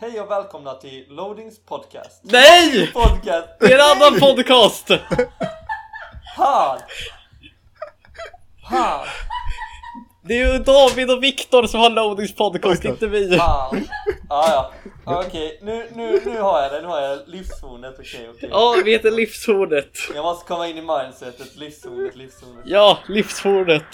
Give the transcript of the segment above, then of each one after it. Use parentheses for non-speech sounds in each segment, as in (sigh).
Hej och välkomna till Loadings podcast. Nej! Podcast. Det är en annan podcast! Han! Han! Det är ju David och Viktor som har Loadings podcast, inte vi. Han! Ja, ja. Okej, nu, nu, nu har jag det. Nu har jag livshornet. Okej, okej. Ja, vi heter Livshornet. Jag måste komma in i mindsetet. Livshornet, livshornet. Ja, Livshornet.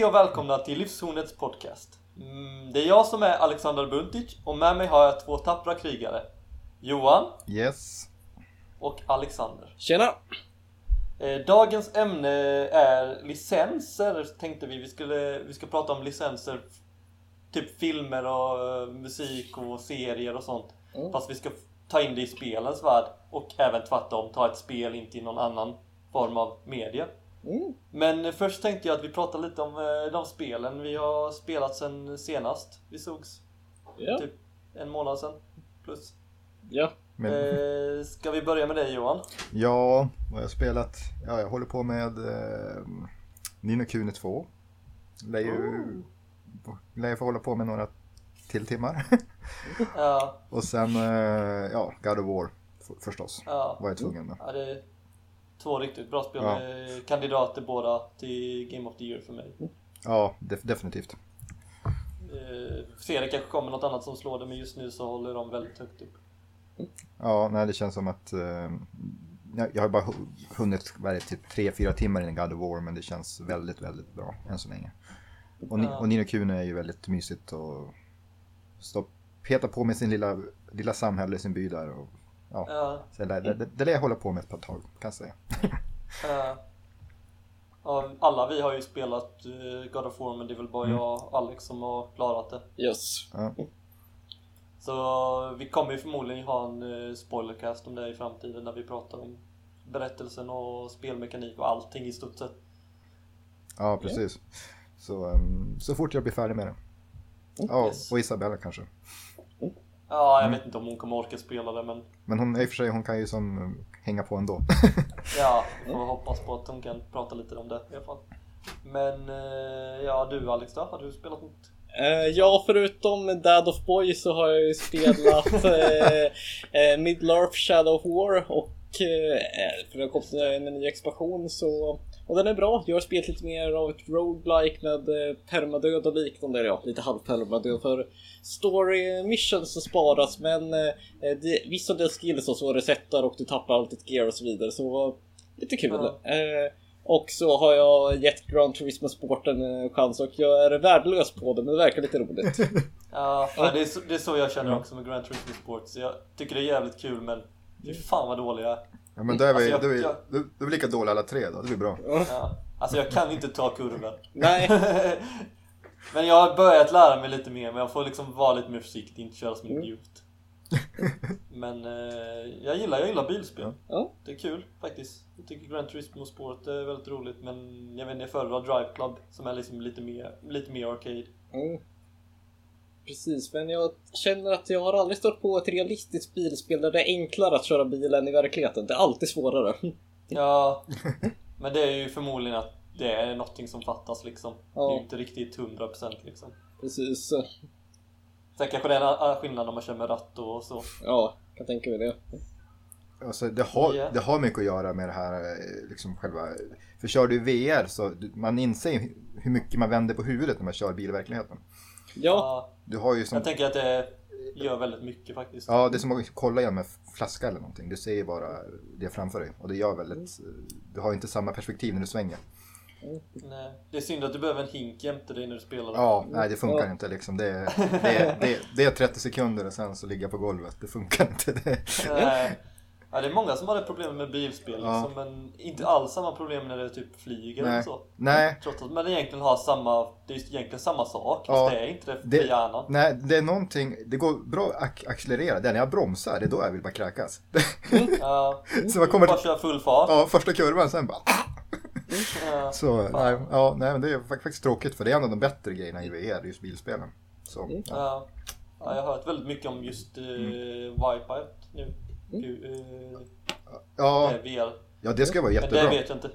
Hej och välkomna till Livshornets podcast. Mm, det är jag som är Alexander Buntic och med mig har jag två tappra krigare. Johan Yes. och Alexander. Tjena! Eh, Dagens ämne är licenser tänkte vi. Vi skulle vi ska prata om licenser. Typ filmer och eh, musik och serier och sånt. Mm. Fast vi ska ta in det i spelens värld. Och även tvärtom, ta ett spel in till någon annan form av media. Mm. Men först tänkte jag att vi pratar lite om eh, de spelen vi har spelat sen senast vi sågs. Ja, Typ en månad sen. Plus. ja. Men, Eh, ska vi börja med dig Johan? Ja, vad har jag spelat? Ja, jag håller på med eh, Nino Kuni 2. Lär ju, lär ju få hålla på med några till timmar. Ja, (laughs) Och sen, eh, ja, God of War förstås. ja. Var jag tvungen med. Ja, det två riktigt bra spel Ja. kandidater båda till Game of the Year för mig. Ja, def- definitivt. Eh, ser det kanske kommer något annat som slår det men just nu så håller de väldigt högt upp. Ja, nej, det känns som att eh, jag, har bara hu- hunnit vad det, typ 3-4 timmar in i God of War men det känns väldigt, väldigt bra än så länge. Och, Ni- och Nino Kuni är ju väldigt mysigt och stå, peta på med sin lilla, lilla samhälle, sin by där. Och, ja, Ja, så det, det, det lär jag hålla på med ett par tag kan jag säga. (laughs) ja. Ja, alla vi har ju spelat eh, God of War men det är väl bara Mm. jag och Alex som har klarat det. Yes. Ja, (laughs) Så vi kommer ju förmodligen ha en eh, spoilercast om det i framtiden där vi pratar om berättelsen och spelmekanik och allting i stort sett. ja precis. Så, ehm, så fort jag blir färdig med det. Ja, Yes. och Isabella kanske. Ja, jag Mm. vet inte om hon kommer orka spela det men Men hon, i och för sig, hon kan ju som eh, hänga på ändå. (laughs) ja, vi får hoppas på att hon kan prata lite om det i alla fall. Men eh, ja, du Alex då? Har du spelat något? Eh, ja, förutom Dad of Boy så har jag ju spelat (laughs) eh, Middle-earth Shadow of War och eh, för det har kommit en ny expansion så och den är bra. Jag har spelat lite mer av ett roguelike med eh, permadöd och liknande. Eller ja, lite halvpermadöd för story missions som sparas men eh, det, vissa deras skills och så resetar och du tappar allt ditt gear och så vidare så lite kul. Ja. Eh, och så har jag gett Grand Turismo Sport en eh, chans och jag är värdelös på det men det verkar lite roligt. (laughs) Ja, fan, det, är så, det är så jag känner också med Grand Turismo Sport. Så jag tycker det är jävligt kul men fy fan vad dålig jag är. Ja, men då är vi, Alltså, jag- då är vi, jag- då, då är vi lika dåliga alla tre då, det blir bra. Ja. Alltså jag kan inte ta kurvor. Nej, (laughs) men jag har börjat lära mig lite mer men jag får liksom vara lite mer försiktig, inte köra som en Mm. idiot. Men eh, jag gillar, jag gillar bilspel. Ja. Det är kul faktiskt. Jag tycker Grand Turismo Sport är väldigt roligt men jag vet inte, jag föredrar Drive Club som är liksom lite mer, lite mer arcade. Mm. Precis, men jag känner att jag har aldrig stött på ett realistiskt bilspel där det är enklare att köra bil än i verkligheten. Det är alltid svårare. (laughs) Ja, men det är ju förmodligen att det är någonting som fattas liksom. Det är Ja. ju inte riktigt 100% liksom. Precis. Sen kanske det är en skillnad om man kör med ratt och så. Ja, kan tänka mig det. Alltså, det, har, Ja. det har mycket att göra med det här, eh, liksom själva... För kör du VR så man inser hur mycket man vänder på huvudet när man kör bil i verkligheten. Ja, Ja, Du har ju som... jag tänker att det gör väldigt mycket faktiskt. Ja, det är som att kolla genom en flaska eller någonting. Du ser ju bara det framför dig. Och det gör väldigt... Du har inte samma perspektiv när du svänger. Nej. Det är synd att du behöver en hink jämte dig när du spelar. Ja, nej det funkar Ja. inte liksom. Det, är- det, är- det, är- det är 30 sekunder och sen så ligger jag på golvet. Det funkar inte. Det, Nej. Ja, det är många som har det problemet med bilspel Ja. liksom, men inte alls samma problem när det typ flyger eller nej. så. nej, Trots att man egentligen har samma, det är egentligen samma sak, Ja. fast det är inte det för Det- hjärnan. nej, det är någonting. Det går bra att accelerera. Det är när jag bromsar, det är då jag vill bara kräkas. (laughs) Ja, Så man kommer bara köra full fart. ja, första kurvan sen bara... Ja. Så, nej, ja, nej, men det är fak- faktiskt tråkigt för det är en av de bättre grejerna i VR, just bilspelen. Så, Mm. ja. Ja. ja, jag har hört väldigt mycket om just uh, Wipeout nu. Uh, Ja, VR. ja, det ska vara Men jättebra. det vet jag inte.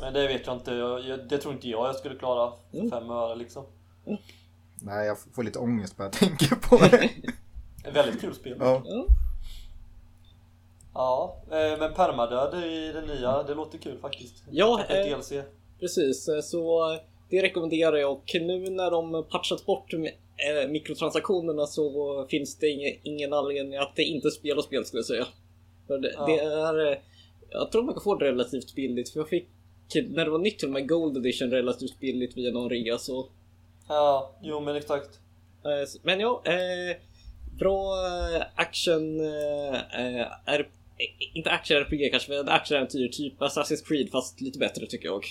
Men det vet jag inte. Jag, jag, det tror inte jag jag skulle klara för Mm. fem öre liksom. Nej, jag får lite ångest bara jag tänker på det. (laughs) Ett väldigt kul spel. Ja, Ja. Ja, eh, men permadöd i det nya, det låter kul faktiskt. Ja, ett eh, DLC. Precis, eh, så det rekommenderar jag och nu när de patchat bort eh, mikrotransaktionerna så finns det ingen, ingen anledning att det inte spela spel skulle jag säga. För det, Ja. det är, eh, jag tror man kan få det relativt billigt för jag fick när det var nytt till med Gold Edition relativt billigt via någon rea så. Ja, jo men exakt. eh, Men ja, eh, bra eh, action, eh, är, inte action RPG kanske, men action-äventyr typ Assassin's Creed fast lite bättre tycker jag.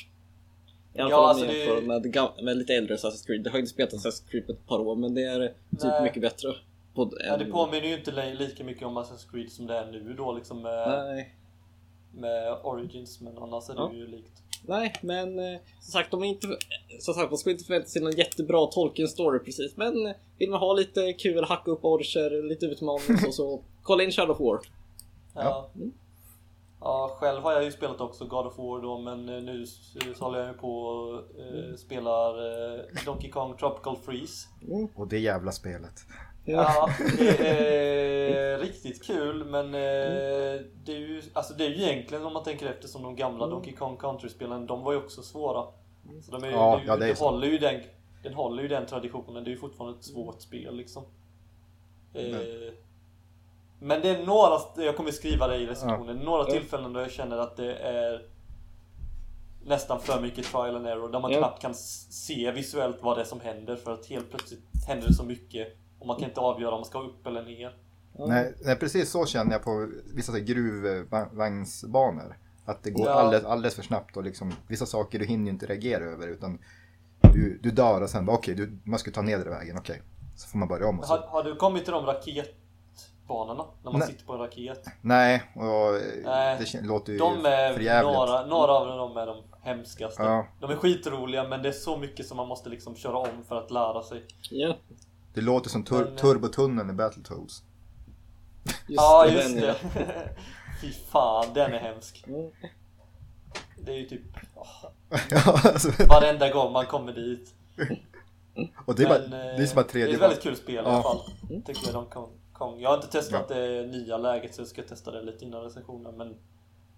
I alla Ja, fall alltså det- med, med lite äldre Assassin's Creed. Det har inte spelat Assassin's Creed på ett par år men det är typ Nej. mycket bättre. På Ja, det påminner ju inte li- lika mycket om Assassin's Creed som det är nu då liksom med, Nej, med Origins men annars är det Ja. ju likt. nej, men eh, som sagt, de är inte, som sagt, man ska inte förvänta sig någon jättebra Tolkien-story precis. Men vill man ha lite kul, hacka upp orcher, lite utmaning så, så kolla in Shadow of War. Ja. Mm. Ja, själv har jag ju spelat också God of War då men eh, nu s- så håller jag ju på och Mm. eh, spelar eh, Donkey Kong Tropical Freeze. och det jävla spelet. Ja, det är (laughs) riktigt kul men eh, det är ju alltså det är ju egentligen om man tänker efter som de gamla Mm. Donkey Kong Country-spelen, de var ju också svåra. Så de är, Ja, det är ju, ja, det är så. håller ju den, den håller ju den traditionen, det är ju fortfarande ett svårt spel liksom. Eh, men det är några, jag kommer skriva det i recensionen, några Ja. tillfällen då jag känner att det är nästan för mycket trial and error där man Ja. knappt kan se visuellt vad det är som händer för att helt plötsligt händer det så mycket och man kan inte avgöra om man ska upp eller ner. Ja. Nej, nej, precis så känner jag på vissa gruvvagnsbanor. Att det går Ja. alldeles, alldeles för snabbt och liksom vissa saker du hinner ju inte reagera över utan du, du dör och sen bara okej, du man ska ta nedre vägen, okej. Så får man börja om och så. Har, har du kommit till de raketbanorna? När man Nej. sitter på en raket? Nej, och Nej, det kän- låter ju De är för jävligt. några, några av dem är de hemskaste. Ja. De är skitroliga men det är så mycket som man måste liksom köra om för att lära sig. Ja, Det låter som tur- Men- turbotunneln i Battletoads. ja, det, just det. (laughs) Fy fan, den är hemsk. Det är ju typ (laughs) ja, alltså, varenda gång man kommer dit. och det är, bara, Men, det eh, är som att det är tredje ett väldigt kul spel i alla fall. Tycker jag, de Kong, Kong. Jag har inte testat det nya läget så jag ska testa det lite innan recensionen men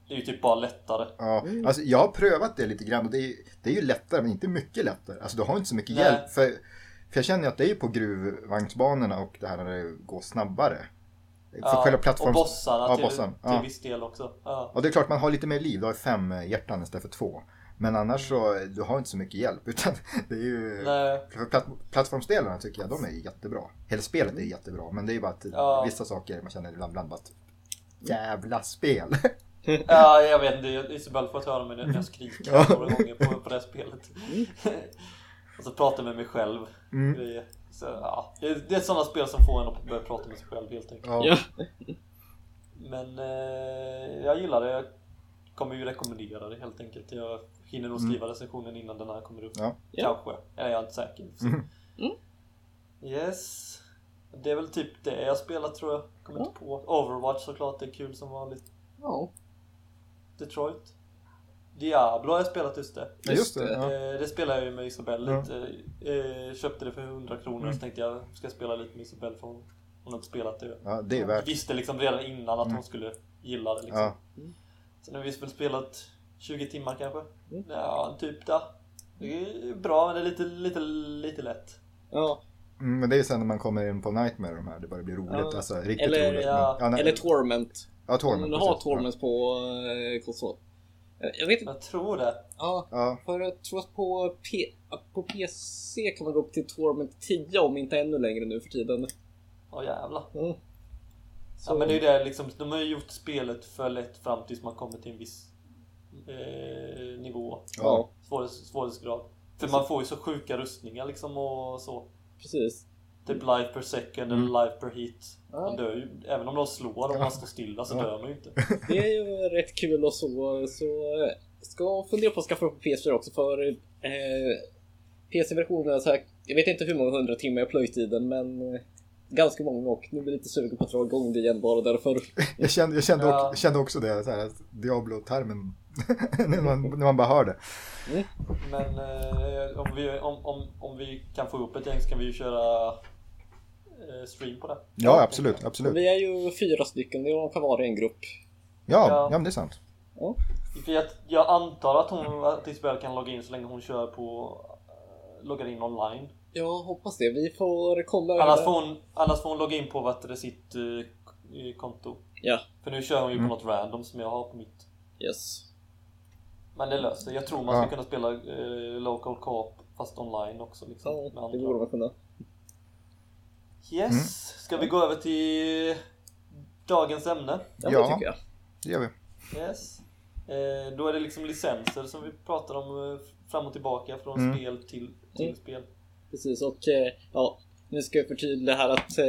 det är ju typ bara lättare. Ja, alltså jag har prövat det lite grann och det är, det är ju lättare men inte mycket lättare. Alltså du har inte så mycket Nej. hjälp. För, för jag känner ju att det är ju på gruvvagnsbanorna och det här när det går snabbare. För själva plattforms... Och bossarna Ja, till, bossen. till Ja. viss del också. Ja. Och det är klart man har lite mer liv, du har fem hjärtan istället för två. Men annars så, du har inte så mycket hjälp (laughs) utan det är ju... Platt, plattformsdelarna tycker jag, de är jättebra. Hela spelet är jättebra, men det är ju bara att Ja. vissa saker man känner ibland, ibland bara att jävla spel. (laughs) Ja, jag vet inte. Isabel får höra mig när jag skriker Ja. några gånger på, på det här spelet. (laughs) och så pratar jag med mig själv. Mm. Grejer. Så, ja, det, det är sådana spel som får en att börja prata med sig själv helt enkelt. Ja. Men eh, jag gillar det. Jag kommer ju rekommendera det helt enkelt. Jag hinner nog skriva recensionen innan den här kommer upp. Ja. Kanske. Eller jag är inte säker. (laughs) Mm. Mm. Yes. Det är väl typ det jag spelat tror jag. Kommer Ja. inte på. Overwatch såklart, det är kul som vanligt. ja. Detroit. Diablo har jag spelat just det. Ja, just det. Ja. Eh, Det spelar jag ju med Isabelle Ja. lite. Eh, Köpte det för 100 kronor Mm. så tänkte jag ska jag spela lite med Isabelle för hon, hon har inte spelat det. ja, det är Jag värt. visste liksom redan innan att Mm. hon skulle gilla det liksom. Ja. Så nu har vi väl spelat 20 timmar kanske. Mm. Ja, typ där. Det är bra men det är lite, lite, lite lätt. ja. Mm, men det är ju sen när man kommer in på Nightmare de här, det börjar bli roligt. Ja. Alltså riktigt Eller- roligt. ja. Men, nej, Eller Torment. Ja, Torment. Om du har. Torment på eh, konsol. Jag- vet inte. Jag tror det. Ja, Ja. för jag tror att på, P- på PC kan man gå upp till Torment 10 om inte ännu längre nu för tiden. Åh jävlar. Mm. Ja men det är ju det liksom, de har ju gjort spelet för lätt fram tills man kommer till en viss eh, nivå. Ja, Svårighets, svårighetsgrad. För man får ju så sjuka rustningar liksom och så. precis. Typ life per second Mm. eller life per hit. Man dör ju, även om de slår om man står stilla så Ja. dör man ju inte. (laughs) Det är ju rätt kul och så. så ska fundera på att skaffa upp PS4 också för eh, PC-versionen, så här, jag vet inte hur många hundra timmar jag plöjt i den men eh, ganska många och nu blir jag lite sugen på att dra igång det igen bara därför. (laughs) Jag kände, jag kände, Ja. också, kände också det, så här, Diablo-termen, (laughs) när, man, när man bara hör det. Men eh, om, vi, om, om, om vi kan få upp ett gäng så kan vi ju köra eh, stream på det. Ja, absolut, absolut. Vi är ju fyra stycken, det kan vara en grupp. Ja, Ja. ja, men det är sant. Ja. Jag, jag antar att hon att Isabel kan logga in så länge hon kör på eh, loggar in online. Jag hoppas det. Vi får kolla Annars får hon, annars får hon logga in på vad det, sitt eh, k- konto. Ja, För nu kör hon ju Mm. på något random som jag har på mitt. yes. Men det löser sig. Jag tror man Ja. ska kunna spela eh, local co-op fast online också. Liksom, med Ja, det borde man kunna. Yes, Mm. ska vi gå över till dagens ämne? Ja, Ja. det tycker jag. Det gör vi. Yes. Eh, då är det liksom licenser som vi pratar om eh, fram och tillbaka från Mm. spel till, till Mm. spel. Precis, och eh, ja, nu ska jag förtydliga här att eh,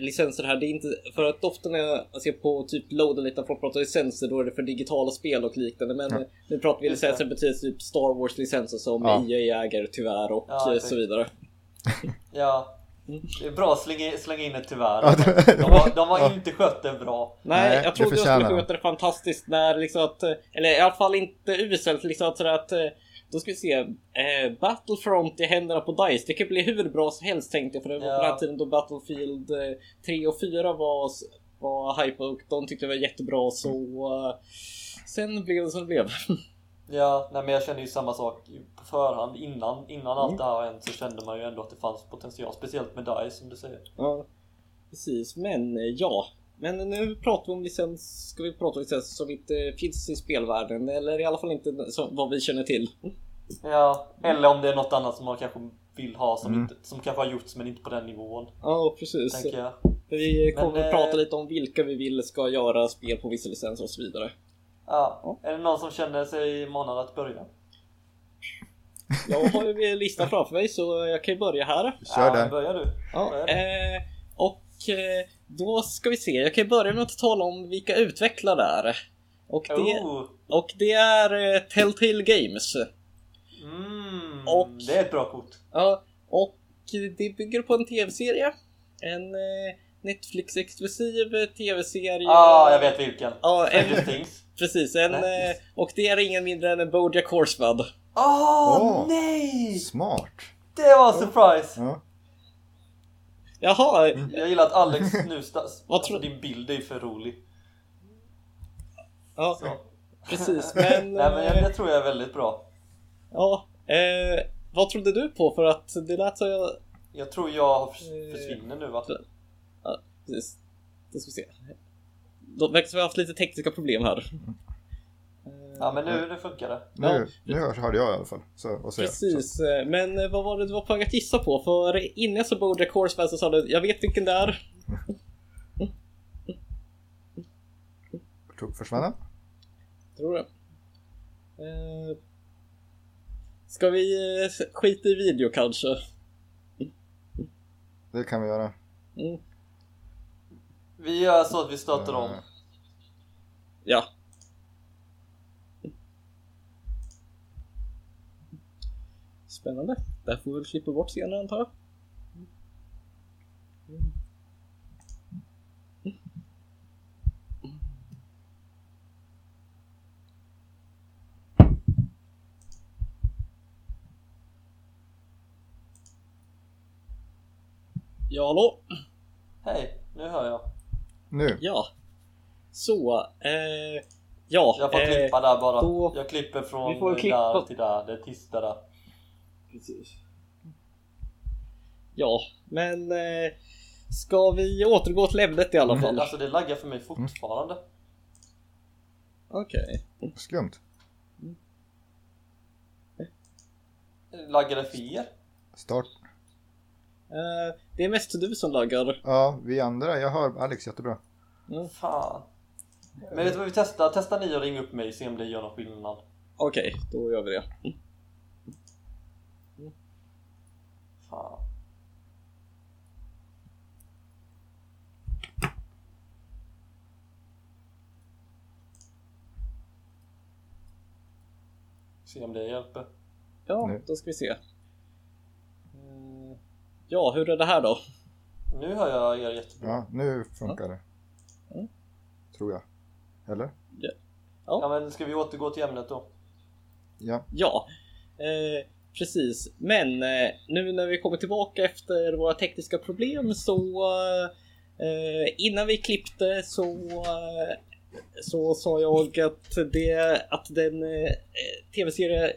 licenser här, det är inte... För att ofta när jag ser på typ loaden lite när folk pratar licenser, då är det för digitala spel och liknande. Men Ja. eh, nu pratar vi licenser betyder typ Star Wars-licenser som Ja. EA äger tyvärr och Ja, eh, så vidare. (laughs) Ja, Mm. det är bra att slänga, slänga in ett tyvärr. Ja, det- De har, de har (laughs) Ja. inte skött det bra. Nej, Nej, jag det trodde jag skulle sköta det fantastiskt när liksom att, eh, eller i alla fall inte uselt liksom att sådär att, eh, då ska vi se, eh, Battlefront i händerna på DICE, det kan bli hur bra som helst tänkte jag för det var Ja. på den tiden då Battlefield eh, 3 och 4 var, var hype och de tyckte det var jättebra så eh, sen blev det som det blev. (laughs) Ja, nej men jag kände ju samma sak på förhand innan, innan allt Mm. det här har hänt så kände man ju ändå att det fanns potential. Speciellt med DICE som du säger. ja, precis, men eh, ja. Men nu pratar vi om licens, ska vi prata om licens som inte finns i spelvärlden eller i alla fall inte som, vad vi känner till. Ja, eller om det är något annat som man kanske vill ha som, Mm. inte, som kanske har gjorts men inte på den nivån. Ja, precis. Tänker jag. Vi kommer Men, att eh, prata lite om vilka vi vill ska göra spel på vissa licenser och så vidare. Ja. Är det någon som känner sig manad att börja? Jag har ju en lista framför mig så jag kan ju börja här. Kör ja, där. Börjar du? Ja, eh, och eh, då ska vi se, jag kan börja med att tala om vilka utvecklare det är. Och det, Oh. och det är eh, Telltale Games. Mm, Och- Det är ett bra kort. Ja, och det bygger på en tv-serie. En eh, Netflix-exklusiv tv-serie. Ja, ah, jag vet vilken. Ja, en, precis. En, eh, och det är ingen mindre än en Bojack Horseman. Åh, Åh. nej! Smart. Det var en surprise! Ja. Jaha, Jag gillar att Alex (laughs) nu... alltså, din bild är ju för rolig. ja, Så. precis. Men, Nej, men jag, eh, jag tror jag är väldigt bra. Ja, eh, vad trodde du på? För att det lät så jag... Jag tror jag Eh, försvinner nu va? Ja, precis. Då ska vi se. Då verkar som vi har haft lite tekniska problem här. Eh, Ja, men nu, nu funkar det. Nu, Ja. nu hör- hörde jag i alla fall. Så, och så, Precis, eh, men vad var det du var på väg att gissa på? För innan jag sa Bojack Horseman så sa du jag vet vilken det är. Så, tog försvann han? Tror du? Eh, ska vi eh, skita i video kanske? Det kan vi göra. Mm. Vi gör så att vi startar om. Eh, Ja. Spännande. Där får vi väl klippa bort scenen antar jag. Ja, hallå? Hej, nu hör jag. Nu. Ja. Så, eh, ja. Jag får eh, klippa där bara. då- Jag klipper från Vi får där klippa- till där. Det är tyst där. Precis. Ja, men eh, ska vi återgå till ämnet i alla fall? Alltså det laggar för mig fortfarande. Okej. Skumt. Laggar det för er? Start. Eh, det är mest du som laggar. Ja, vi andra. Jag hör Alex jättebra. Fan. Men vet du vad vi testar? Testar ni att ringa upp mig och se om det gör någon skillnad? Okej, då gör vi det. Fan. Se om det hjälper. Ja, Nu. då ska vi se. Ja, hur är det här då? Nu hör jag er jättebra. Ja, nu funkar det. Mm. Tror jag. Eller? Ja, men ska vi återgå till ämnet då? Ja. Ja, eh, precis. Men eh, nu när vi kommer tillbaka efter våra tekniska problem så eh, innan vi klippte så eh, så sa jag att det att den eh, tv-serie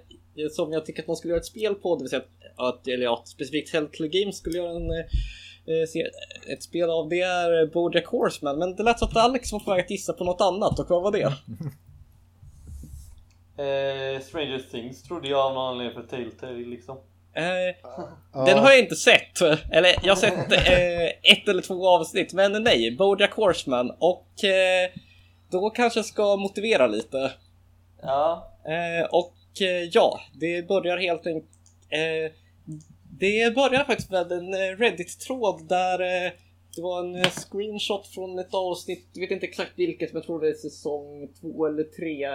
som jag tycker att man skulle göra ett spel på, det vill säga att eller ja, specifikt Telltale Games skulle göra en eh, ett spel av det är Bojack Horseman, men det lät som att Alex var på väg att gissa på något annat och vad var det? (laughs) Eh, Stranger Things trodde jag av någon anledning för Telltale liksom. Eh, Ja. Den har jag inte sett. Eller jag har sett eh, ett eller två avsnitt. Men nej, Bojack Horseman. Och eh, då kanske jag ska motivera lite. Ja, Eh, och eh, ja, det börjar helt enkelt... Det börjar faktiskt med en eh, Reddit-tråd där eh, det var en eh, screenshot från ett avsnitt, jag vet inte exakt vilket, men jag tror det är säsong två eller tre.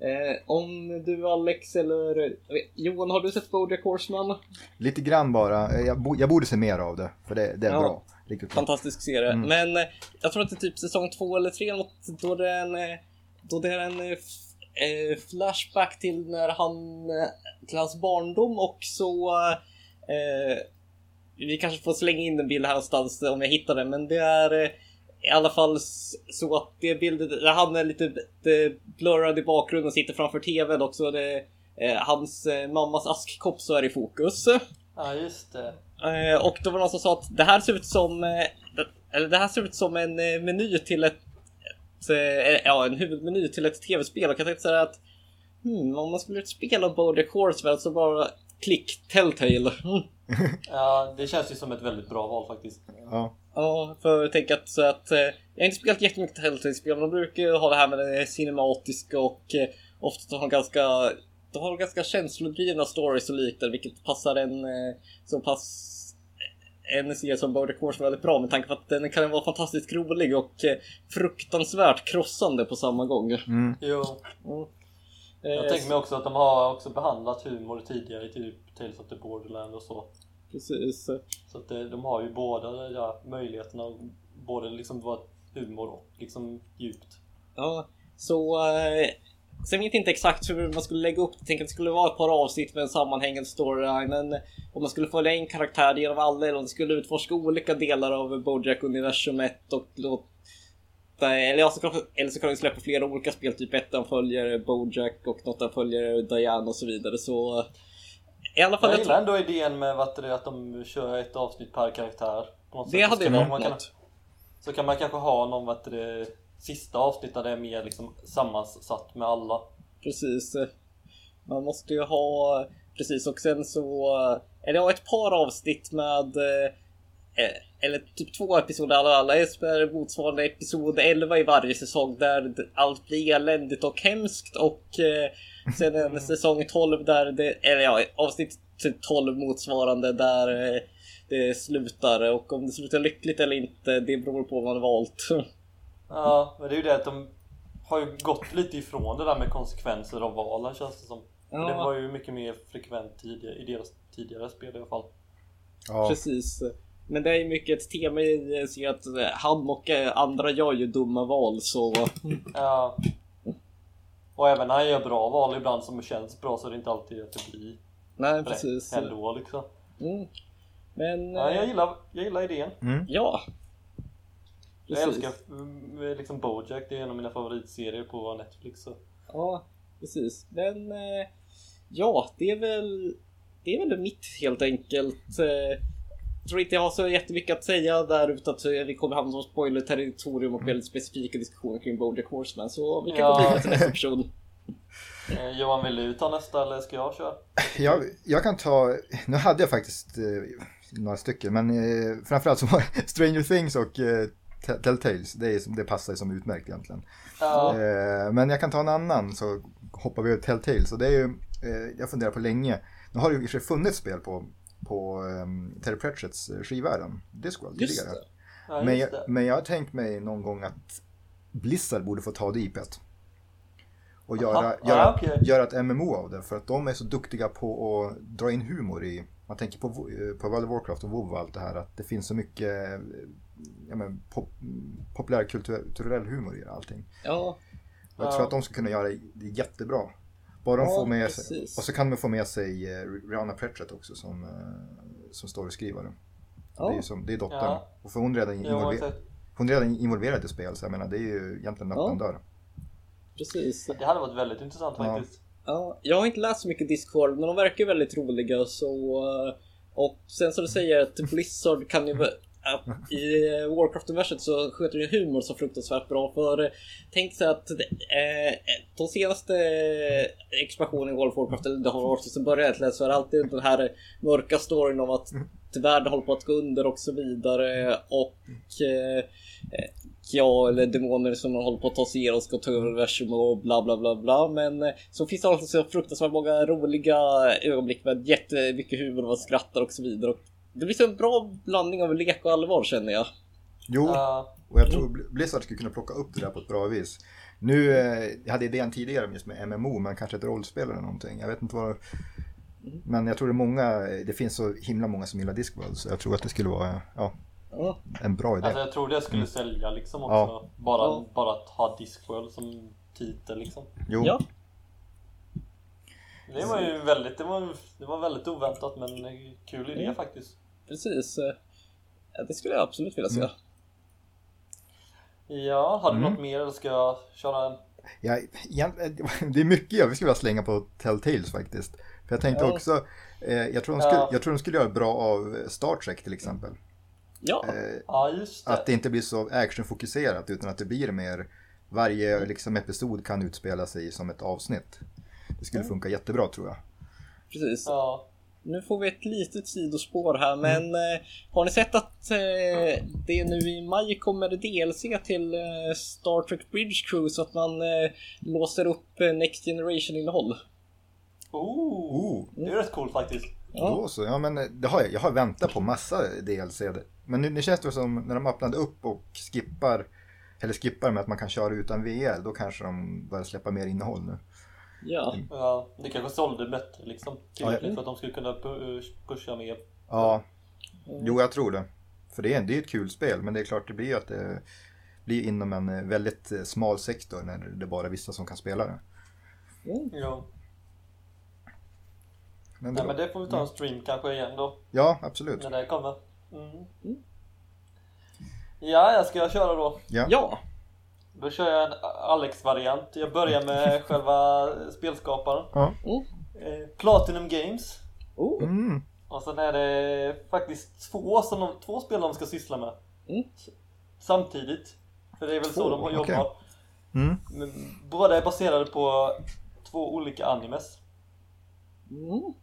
Eh, om du Alex eller vet- Johan, har du sett Bojack Horseman? Lite grann bara. Jag, bo, jag borde se mer av det, för det, det är Ja. bra. Riktigt bra. fantastisk serie. Mm. Men eh, jag tror att det är typ säsong två eller tre något, då det är en, då det är en eh, flashback till när han, till hans barndom och så eh, vi kanske får slänga in en bild här någonstans om jag hittar den, men det är eh, i alla fall så att det är bilder där han är lite, lite blurrad i bakgrunden och sitter framför tvn och så är det eh, hans eh, mammas askkopp så är i fokus. ja just det. Eh, och då var det någon som sa att det här ser ut som, eh, eller det här ser ut som en eh, meny till ett, ett eh, ja en huvudmeny till ett tv-spel och jag tänkte säga att hmm, om man skulle göra ett spel av Bojack Horseman så bara klick Telltale. Mm. Ja, det känns ju som ett väldigt bra val faktiskt. Ja. Ja, för tänker att, så att eh, jag har inte spelat jättemycket Telltale-spel, men de brukar ha det här med det cinematiska och eh, ofta har de ganska de har ganska känslodrivna stories och liknande, vilket passar en eh, så pass en serie som Bojack Horseman väldigt bra med tanke på att den kan vara fantastiskt rolig och eh, fruktansvärt krossande på samma gång. Mm. Jo, Mm. Jag Eh, tänker mig också att de har också behandlat humor tidigare i typ Tales of the Borderland och så. Precis. Så att det, de har ju båda ja, möjligheterna, att både liksom vara humor och liksom djupt. Ja, så... Eh, sen vet jag inte exakt hur man skulle lägga upp det. Tänk att det skulle vara ett par avsnitt med en sammanhängande storyline. Men om man skulle följa en karaktär genom alla eller om det skulle utforska olika delar av Bojack-universumet och låta... Eller, ja, så kan, eller så kan de släppa flera olika spel. Typ ettan följer Bojack och något följer Diane och så vidare. Så... I alla fall... Jag gillar ändå idén med vad det att de kör ett avsnitt per karaktär. Det hade varit kan- något. Så kan man kanske ha någon vad det sista avsnitt där det är mer liksom sammansatt med alla. Precis. Man måste ju ha, precis och sen så, eller ja ett par avsnitt med, eh, eller typ två episoder alla, alla är motsvarande episod 11 i varje säsong där allt blir eländigt och hemskt och eh, sen en säsong 12 där det, eller ja avsnitt typ 12 motsvarande där eh, det slutar och om det slutar lyckligt eller inte det beror på vad man valt. (laughs) Ja, men det är ju det att de har ju gått lite ifrån det där med konsekvenser av valen känns det som. För Det var ju mycket mer frekvent tidigare, i deras tidigare spel i alla fall. Ja. Precis. Men det är ju mycket ett tema i sig att eh, han och eh, andra gör ju dumma val så... Ja. Och även när han gör bra val ibland som känns bra så är det inte alltid att det blir Nej rätt precis. ändå liksom. Mm. Men... Ja, jag eh, gillar, jag gillar idén. Mm. ja. Jag Precis. älskar mm, liksom Bojack, det är en av mina favoritserier på Netflix. Så. Ja, precis. Men... Ja, det är väl... Det är väl mitt helt enkelt. Eh, tror inte jag har så jättemycket att säga där utan att eh, vi kommer hamna som spoiler-territorium och väldigt specifika diskussioner kring Bojack Horseman. Så vi kan Ja. gå vidare till nästa person. (laughs) Eh, Johan, vill du ta nästa eller ska jag köra? (laughs) Jag, jag kan ta, nu hade jag faktiskt eh, några stycken, men eh, framförallt så var (laughs) Stranger Things och eh, Te- Telltales, det, är, det passar ju som utmärkt egentligen. Ja, Eh, men jag kan ta en annan så hoppar vi över Telltales. Och det är ju, eh, jag funderar på länge, nu har det ju i och för sig funnits spel på, på um, Terry Pratchetts eh, skivvärlden, Discworld Just tidigare. det. ja Men jag, det. men jag har tänkt mig någon gång att Blizzard borde få ta det IPet. och göra, Aha. göra, Ah, okej. göra ett MMO av det. För att de är så duktiga på att dra in humor i, man tänker på, Wo- på World of Warcraft och WoW och allt det här, att det finns så mycket eh, ja, men, pop, populärkulturell humor i allting. Ja, jag Ja. tror att de ska kunna göra det jättebra. Bara de Ja, får med sig, precis. och så kan de få med sig eh, Rihanna Pratchett också som, eh, som storyskrivare. Det är ja. som, det är dottern. Ja. Och för hon är redan, involver, hon är redan involverad i spel, så jag menar det är ju egentligen en Ja. öppen dörr. precis. Det hade varit väldigt intressant Ja. faktiskt. Ja, jag har inte läst så mycket Discworld men de verkar väldigt roliga så... Och sen så du säger att Blizzard kan ju... att I Warcraft-universet så sköter ju humor så fruktansvärt bra för eh, Tänk sig att eh, de senaste expansionen i World of Warcraft, eller det har varit sen början så är det alltid den här mörka storyn om att världen håller på att gå under och så vidare och eh, ja, eller demoner som håller på att ta sig igenom ska ta över universum och bla bla bla bla. Men eh, så finns det också så fruktansvärt många roliga ögonblick med jättemycket humor och man skrattar och så vidare. Och det blir så en bra blandning av lek och allvar känner jag. Jo, Ja. och jag tror Bl- Blizzard skulle kunna plocka upp det där på ett bra vis. Nu, eh, jag hade idén tidigare just med MMO, men kanske ett rollspel eller någonting. Jag vet inte vad... Men jag tror det är många, det finns så himla många som gillar Discworld, så jag tror att det skulle vara ja, Ja, en bra idé. Alltså jag tror det skulle sälja liksom också. Mm. Ja. Bara, Ja. bara att ha Discworld som titel liksom. Jo, ja, Det var ju väldigt, det var, det var väldigt oväntat men kul idé Mm. faktiskt. Precis. Eh, Det skulle jag absolut vilja se. Mm. Ja, har du Mm. något mer eller ska jag köra en? Ja, egent- (laughs) det är mycket jag skulle vilja slänga på Telltales faktiskt. För jag tänkte Ja. också, eh, jag, tror de skulle, Ja. jag tror de skulle göra bra av Star Trek till exempel. Ja, Eh, Ja, just det. att det inte blir så actionfokuserat utan att det blir mer, varje liksom, episod kan utspela sig som ett avsnitt. Det skulle funka jättebra tror jag. precis. Ja. Nu får vi ett litet sidospår här men eh, har ni sett att eh, det nu i maj kommer DLC till eh, Star Trek Bridge Crew så att man eh, låser upp eh, Next Generation innehåll? Oh, det är rätt coolt faktiskt. Ja. Då så, ja men det har jag, jag har väntat på massa DLC. Men nu, nu känns det som när de öppnade upp och skippar, eller skippar med att man kan köra utan VL, då kanske de börjar släppa mer innehåll nu. Ja, Ja, det kanske sålde bättre liksom. Tillräckligt Ja, ja. för att de skulle kunna pu- pusha mer. Ja, jo jag tror det. För det är, det är ett kul spel, men det är klart det blir ju att det blir inom en eh, väldigt eh, smal sektor när det är bara vissa som kan spela det. Mm. Ja. Men, Nej men det får vi ta en stream kanske igen då. Ja, absolut. När det kommer. Mm. Mm. Ja, jag ska köra då. Ja. ja. Då kör jag en Alex-variant. Jag börjar med (laughs) själva spelskaparen. Ja. Mm. Eh, Platinum Games. Oh. Mm. Och sen är det faktiskt två, som de, två spel de ska syssla med. Mm. Samtidigt. För det är väl så Två, de jobbar. okej. Mm. Båda är baserade på två olika animes. Mm.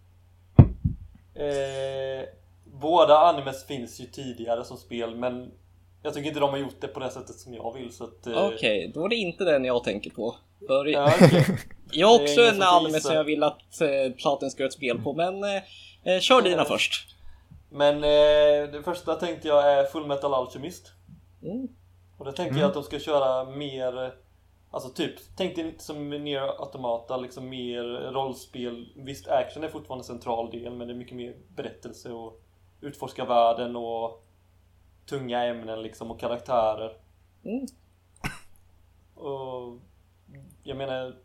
Eh, båda animes finns ju tidigare som spel men jag tycker inte de har gjort det på det sättet som jag vill så att... Eh, Okej, då är det inte den jag tänker på. För Ja, okej. (laughs) jag har också en som anime som jag vill att eh, Platin ska göra ett spel på men eh, eh, kör dina Eh. först. Men eh, det första tänkte jag är Full Metal Alchemist. Mm. Och det tänker Mm. jag att de ska köra mer Alltså typ, tänk dig inte som Nier Automata, liksom mer rollspel Visst, action är fortfarande en central del men det är mycket mer berättelse och utforska världen och tunga ämnen liksom och karaktärer. Mm. Och jag menar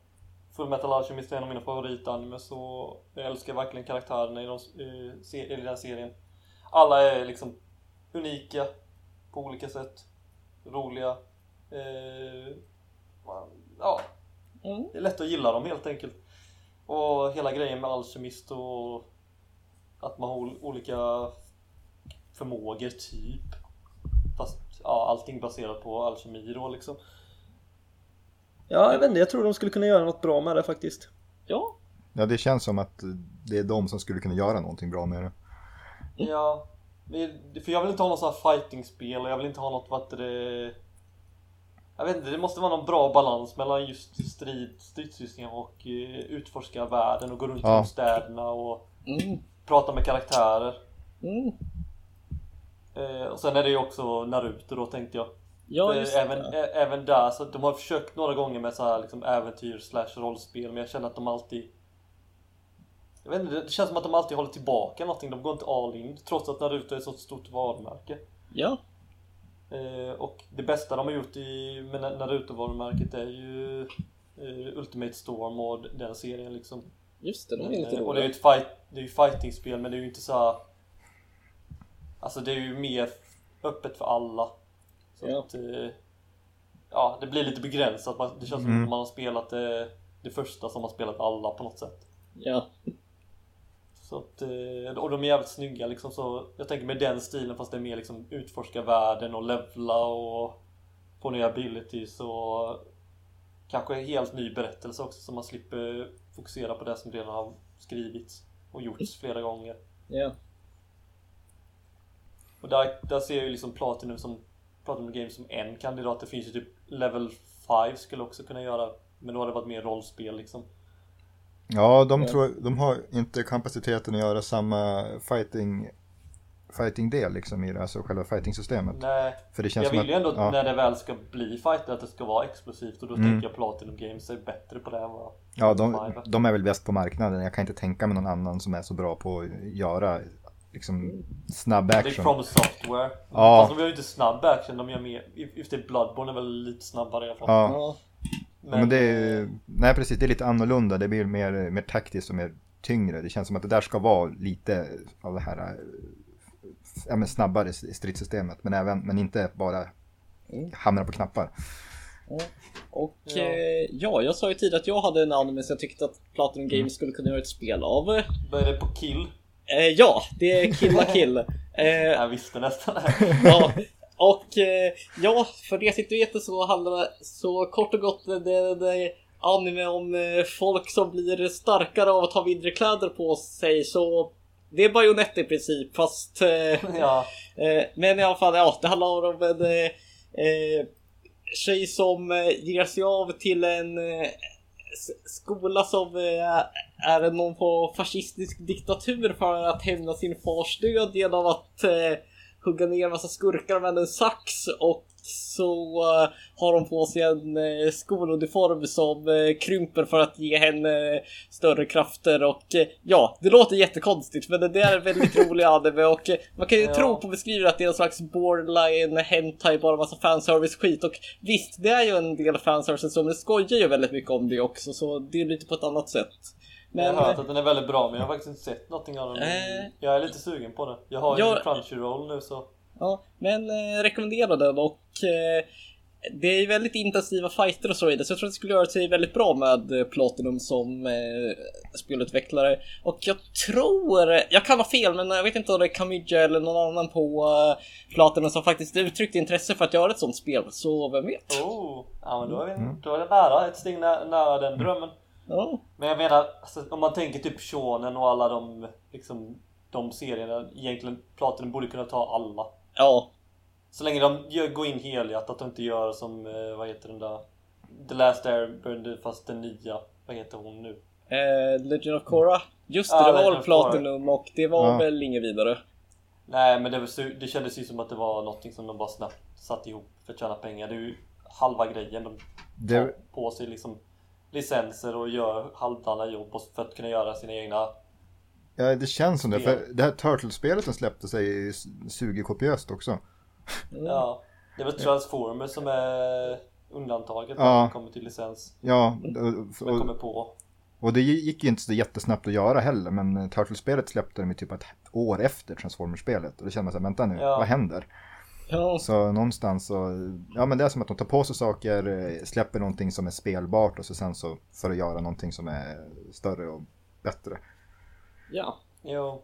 Full Metal Alchemist är en av mina favoritanimes och jag älskar verkligen karaktärerna i, de, i, i den här serien. Alla är liksom unika på olika sätt. Roliga. Eh, Ja, Mm. det är lätt att gilla dem helt enkelt. Och hela grejen med alkemist och att man har ol- olika förmågor typ Fast ja, allting baserat på alkemi då liksom Ja, jag vet inte, jag tror de skulle kunna göra något bra med det faktiskt Ja, Ja, det känns som att det är de som skulle kunna göra någonting bra med det. Ja, för jag vill inte ha något sånt här fighting-spel och jag vill inte ha något vad det Jag vet inte, det måste vara någon bra balans mellan just strid, stridsrustningar och eh, utforska världen och gå runt Ja. i städerna och mm. prata med karaktärer Mm. Eh, Och sen är det ju också Naruto då tänkte jag Ja, just även, det. ä, även där, så de har försökt några gånger med så här liksom äventyr slash rollspel men jag känner att de alltid Jag vet inte, det känns som att de alltid håller tillbaka någonting, de går inte all in trots att Naruto är ett så stort varumärke. Ja, Eh, och det bästa de har gjort i, med Na- Naruto-varumärket är ju eh, Ultimate Storm och den serien liksom. just det. De är lite Eh, och det är ju roliga. ett fight, det är fighting-spel men det är ju inte så här, Alltså det är ju mer öppet för alla. Så Ja. att, eh, ja, det blir lite begränsat. Det känns som Mm. att man har spelat det, det första som har spelat alla på något sätt. Ja, Så att, eh, och de är jävligt snygga liksom så Jag tänker med den stilen fast det är mer liksom utforska världen och levla och Få nya abilities och Kanske en helt ny berättelse också så man slipper fokusera på det som redan har skrivits och gjorts (laughs) flera gånger. ja. Och där, där ser jag ju liksom Platinum som Platinum Games som en kandidat. Det finns ju typ Level 5 skulle också kunna göra Men då hade det varit mer rollspel liksom. Ja, de, Ja. tror, de har inte kapaciteten att göra samma fighting fighting-del liksom i det, alltså själva fighting-systemet. Nej, För det känns jag vill ju att, ändå ja, när det väl ska bli fighter att det ska vara explosivt och då Mm. tänker jag Platinum Games är bättre på det än vad ja de, de är väl bäst på marknaden. Jag kan inte tänka mig någon annan som är så bra på att göra liksom snabb Det är action. From Software. Ja. Fast de gör ju inte snabb action, de gör mer... det, Bloodborne är väl lite snabbare i alla fall. Ja, men, men det är, nej precis, det är lite annorlunda. Det blir mer, mer taktiskt och mer tyngre. Det känns som att det där ska vara lite av det här eh, ja, men snabbare stridssystemet. Men, även, men inte bara Mm. hamra på knappar. Och Ja. eh, ja, jag sa ju tidigare att jag hade en anime som jag tyckte att Platinum Games skulle kunna göra ett spel av. Börjar det på kill? Eh, ja, det är Kill la Kill. (laughs) Eh, Jag visste nästan (laughs) ja, och eh, ja, för det som inte vet så handlar det så kort och gott det, det, anime om eh, folk som blir starkare av att ha mindre kläder på sig. Så det är bajonett i princip, fast eh, (laughs) Ja, men i alla fall, ja, det handlar om en eh, tjej som ger sig av till en skola som är någon på fascistisk diktatur för att hämna sin fars död genom att eh, hugga ner en massa skurkar med en sax och så eh, har hon på sig en eh, skoluniform som eh, krymper för att ge henne större krafter och ja, det låter jättekonstigt men det är en väldigt (laughs) rolig anime och man kan ju Ja. tro på beskrivningen att det är en slags borderline hentai, bara massa fanservice skit och visst, det är ju en del fanservice som det skojar ju väldigt mycket om det också så det är lite på ett annat sätt. Jag Men har hört att den är väldigt bra men jag har faktiskt inte sett någonting av den. Eh. Jag är lite sugen på det. Jag har ju Jag- Crunchyroll nu så. Ja, men eh, rekommenderar den och eh, det är ju väldigt intensiva fighter och så vidare så jag tror att det skulle göra sig väldigt bra med eh, Platinum som eh, spelutvecklare. Och jag tror, jag kan ha fel men jag vet inte om det är Kamiya eller någon annan på eh, Platinum som faktiskt uttryckt intresse för att göra ett sånt spel. Så vem vet? Oh, ja men då är, vi, Mm. då är det nära, ett steg nä, nära den drömmen. Ja, Men jag menar, alltså, om man tänker typ Shonen och alla de, liksom, de serierna, egentligen Platinum borde kunna ta alla. ja, Så länge de gör, går in helhjärtat och inte gör som, eh, vad heter den där? The Last Airbender fast den nya, vad heter hon nu? eh, Legend of Korra. Just det, Ja, det var Legend. Platinum och det var Ja. väl inget vidare. Nej men det, var, så- det kändes ju som att det var någonting som de bara snabbt satte ihop för att tjäna pengar. Det är ju halva grejen. De tar Det, på sig liksom licenser och gör halvdana jobb för att kunna göra sina egna ja, det känns som det, för det här Turtles-spelet som släppte sig suger kopiöst också. Mm. Ja, det är väl Transformers som är undantaget Ja. när det kommer till licens. Ja, Som jag kommer på. och det gick ju inte så jättesnabbt att göra heller, men Turtles-spelet släppte de ju typ ett år efter Transformers-spelet. Och det kände man såhär, vänta nu, Ja. vad händer? Ja, Så någonstans så, ja men det är som att de tar på sig saker, eh, släpper någonting som är spelbart och så sen så för att göra någonting som är större och bättre. ja. Jo.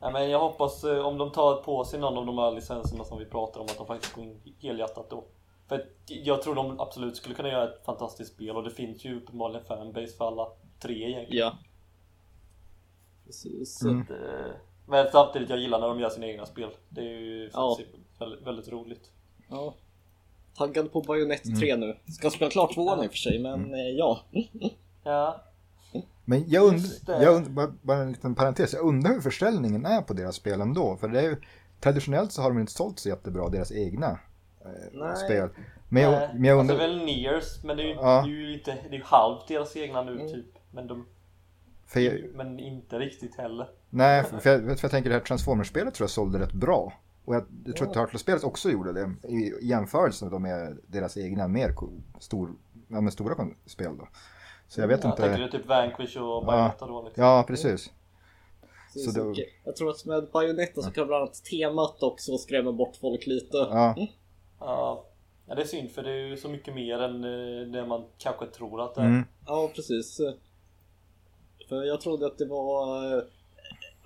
Nej, men jag hoppas eh, om de tar på sig någon av de här licenserna som vi pratar om att de faktiskt går in helhjärtat då. För jag tror de absolut skulle kunna göra ett fantastiskt spel och det finns ju uppenbarligen fanbase för alla tre egentligen. Ja. Precis. Mm. Så att, eh, men samtidigt, jag gillar när de gör sina egna spel. Det är ju Ja. Väldigt, väldigt roligt. Ja. Taggad på Bayonetta Mm. 3 nu. Ska spela klart tvåan i och för sig, men eh, ja. Ja, Men jag undrar, jag und, bara, bara en liten parentes, jag undrar hur försäljningen är på deras spel ändå. För det är ju, traditionellt så har de inte sålt så jättebra, deras egna Nej. spel. Men jag, Nej, men jag alltså undrar... väl Nears, men det är ju, Ja. det är ju inte, det är ju halvt deras egna nu Mm. typ. Men, de, För jag, men inte riktigt heller. nej, för jag, för jag tänker det här Transformers-spelet tror jag sålde rätt bra. Och jag, jag tror att Ja. Turtles-spelet också gjorde det i jämförelse med, de med deras egna mer stor, ja, men stora spel då. Så jag vet Jag tänker inte. du typ Vanquish och Bayonetta då liksom. Ja, precis. Så Så okej. Jag tror att med Bayonetta så kan bland annat temat också skrämma bort folk lite. Ja, Ja. ja, det är synd för det är ju så mycket mer än eh, det man kanske tror att det är. mm. Ja, precis. För jag trodde att det var eh,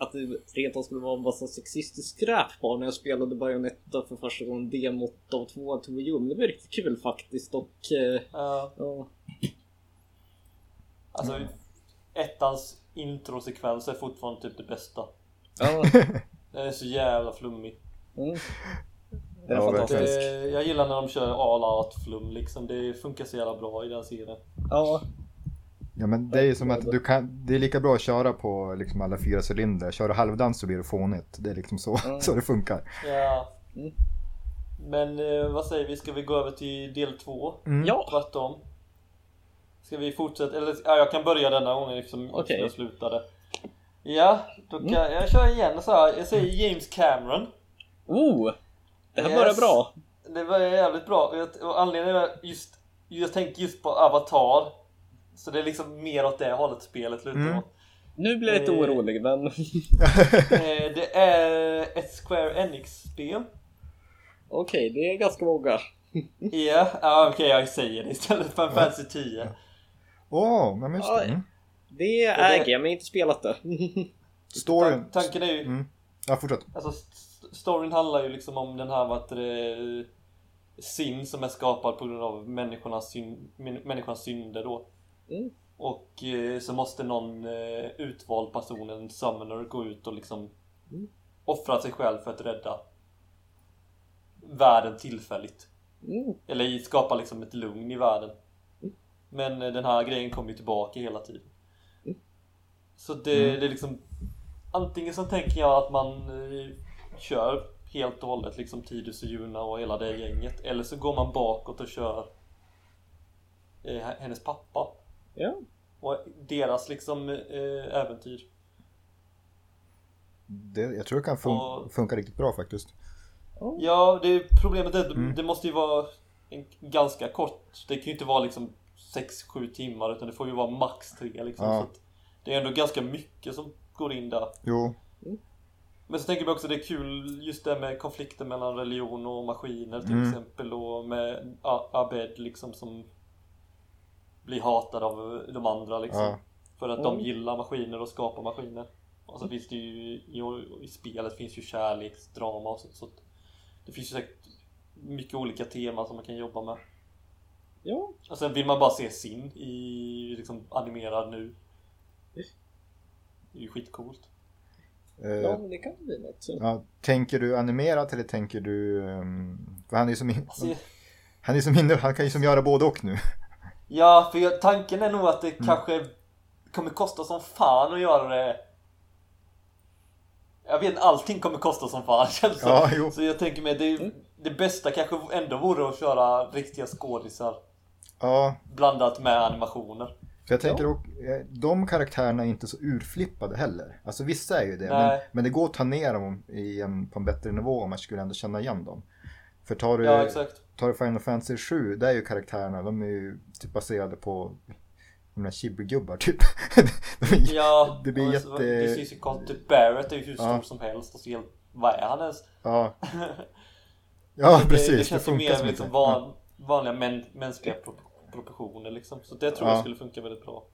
att det rent av skulle vara en massa sexistisk skräp bara när jag spelade Bayonetta för första gången demot av tvåan till Wii det var riktigt kul faktiskt och eh, Ja, ja. alltså Mm. ettans introsekvens är fortfarande typ det bästa. ja. Den är så jävla flummig. Mm. Den är Ja, fantastisk. Det, jag gillar när de kör all out flum liksom. Det funkar så jävla bra i den serien. Ja, ja, men det är ju som att du kan, det är lika bra att köra på liksom alla fyra cylindrar. Kör du halvdans så blir det fånigt. Det är liksom så, Mm. (laughs) så det funkar. Ja. Mm. Men eh, vad säger vi? Ska vi gå över till del två? Mm. ja. Tvärtom. Ska vi fortsätta? Eller ja, jag kan börja denna gången liksom Okej. jag slutade. Ja, då kan Mm. jag kör igen så här. Jag säger James Cameron. Oh! Det här Yes. börjar bra. Det var jävligt bra. Och anledningen är just... Jag tänkte just på Avatar. Så det är liksom mer åt det hållet spelet lutar Mm. åt. Nu blir jag lite Eh. orolig men... (laughs) Eh, Det är ett Square Enix-spel. Okej, det är ganska många. (laughs) Ja, ja okej jag säger det istället för en Fantasy 10. Åh, men just det. Mm. Det äger jag men inte spelat det. (laughs) Storyn. Tan- Tanken är ju... Mm. Ja, fortsätt. Alltså st- storyn handlar ju liksom om den här vad det, sin som är skapad på grund av människornas, syn, män- människans synder då. Mm. Och eh, så måste någon eh, utvald person, en summoner, gå ut och liksom Mm. offra sig själv för att rädda världen tillfälligt. Mm. Eller skapa liksom ett lugn i världen. Men eh, den här grejen kommer ju tillbaka hela tiden. Mm. Så det, det är liksom Antingen så tänker jag att man eh, kör helt och hållet liksom Tidus och Juna och hela det gänget. Eller så går man bakåt och kör eh, hennes pappa. Ja. Och deras liksom eh, äventyr. Det, jag tror det kan fun- Och- funka riktigt bra faktiskt. Ja, det, problemet är att Mm. det måste ju vara en, ganska kort. Det kan ju inte vara liksom 6-7 timmar utan det får ju vara max 3 liksom. Ja. Så att det är ändå ganska mycket som går in där. Jo, Men så tänker jag också det är kul just det med konflikten mellan religion och maskiner till Mm. exempel och med Abed liksom som blir hatad av de andra liksom. Ja. För att Mm. de gillar maskiner och skapar maskiner. Och så finns det ju i, i spelet finns ju kärleksdrama och så, så det finns ju säkert mycket olika teman som man kan jobba med. Ja. Och sen vill man bara se sin i liksom animerad nu. Det är ju skitcoolt. eh, ja, men det kan bli något. Ja, tänker du animerat eller tänker du... ehm, för han är ju som, in, Alltså, han är som inne, han kan ju som göra både och nu. Ja, för jag, tanken är nog att det Mm. kanske kommer kosta som fan att göra det. Jag vet allting kommer kosta som fan (laughs) känns Ja, jo. Så jag tänker mig det, det bästa kanske ändå vore att köra riktiga skådisar Ja, blandat med animationer. för jag tänker och, eh, de karaktärerna är inte så urflippade heller. Alltså vissa är ju det, men, men det går att ta ner dem i en, på en bättre nivå om man skulle ändå känna igen dem. För tar du, Ja, exakt. Tar du Final Fantasy 7, där är ju karaktärerna, de är ju typ baserade på de där chibi-gubbar typ. (laughs) de är, Ja, det blir och jätte- Det ju konstigt. Typ Barrett är ju hur stor Ja. som helst. Och så helt, vad är han ens? Ja, (laughs) ja det, precis. det Det, känns ju funkar mer som liksom van, vanliga män, mänskliga pro, proportioner liksom. Så det tror Ja. jag skulle funka väldigt bra.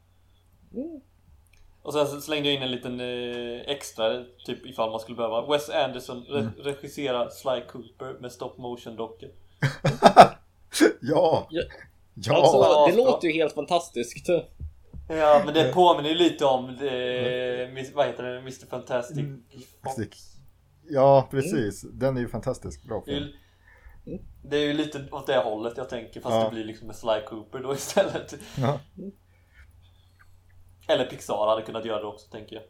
Och sen slängde jag in en liten eh, extra, typ ifall man skulle behöva. Wes Anderson re Mm. regisserar Sly Cooper med stop motion dockor. (laughs) Ja! Ja. Ja! alltså, det låter ju helt fantastiskt. Ja, men det påminner ju lite om, eh, mis, vad heter det, Mr Fantastic Mm. Fox. ja, precis. Den är ju fantastiskt bra Det är, film. ju, det är ju lite åt det hållet jag tänker, fast Ja. det blir liksom med Sly Cooper då (laughs) istället. Ja. Eller Pixar hade kunnat göra det också, tänker jag.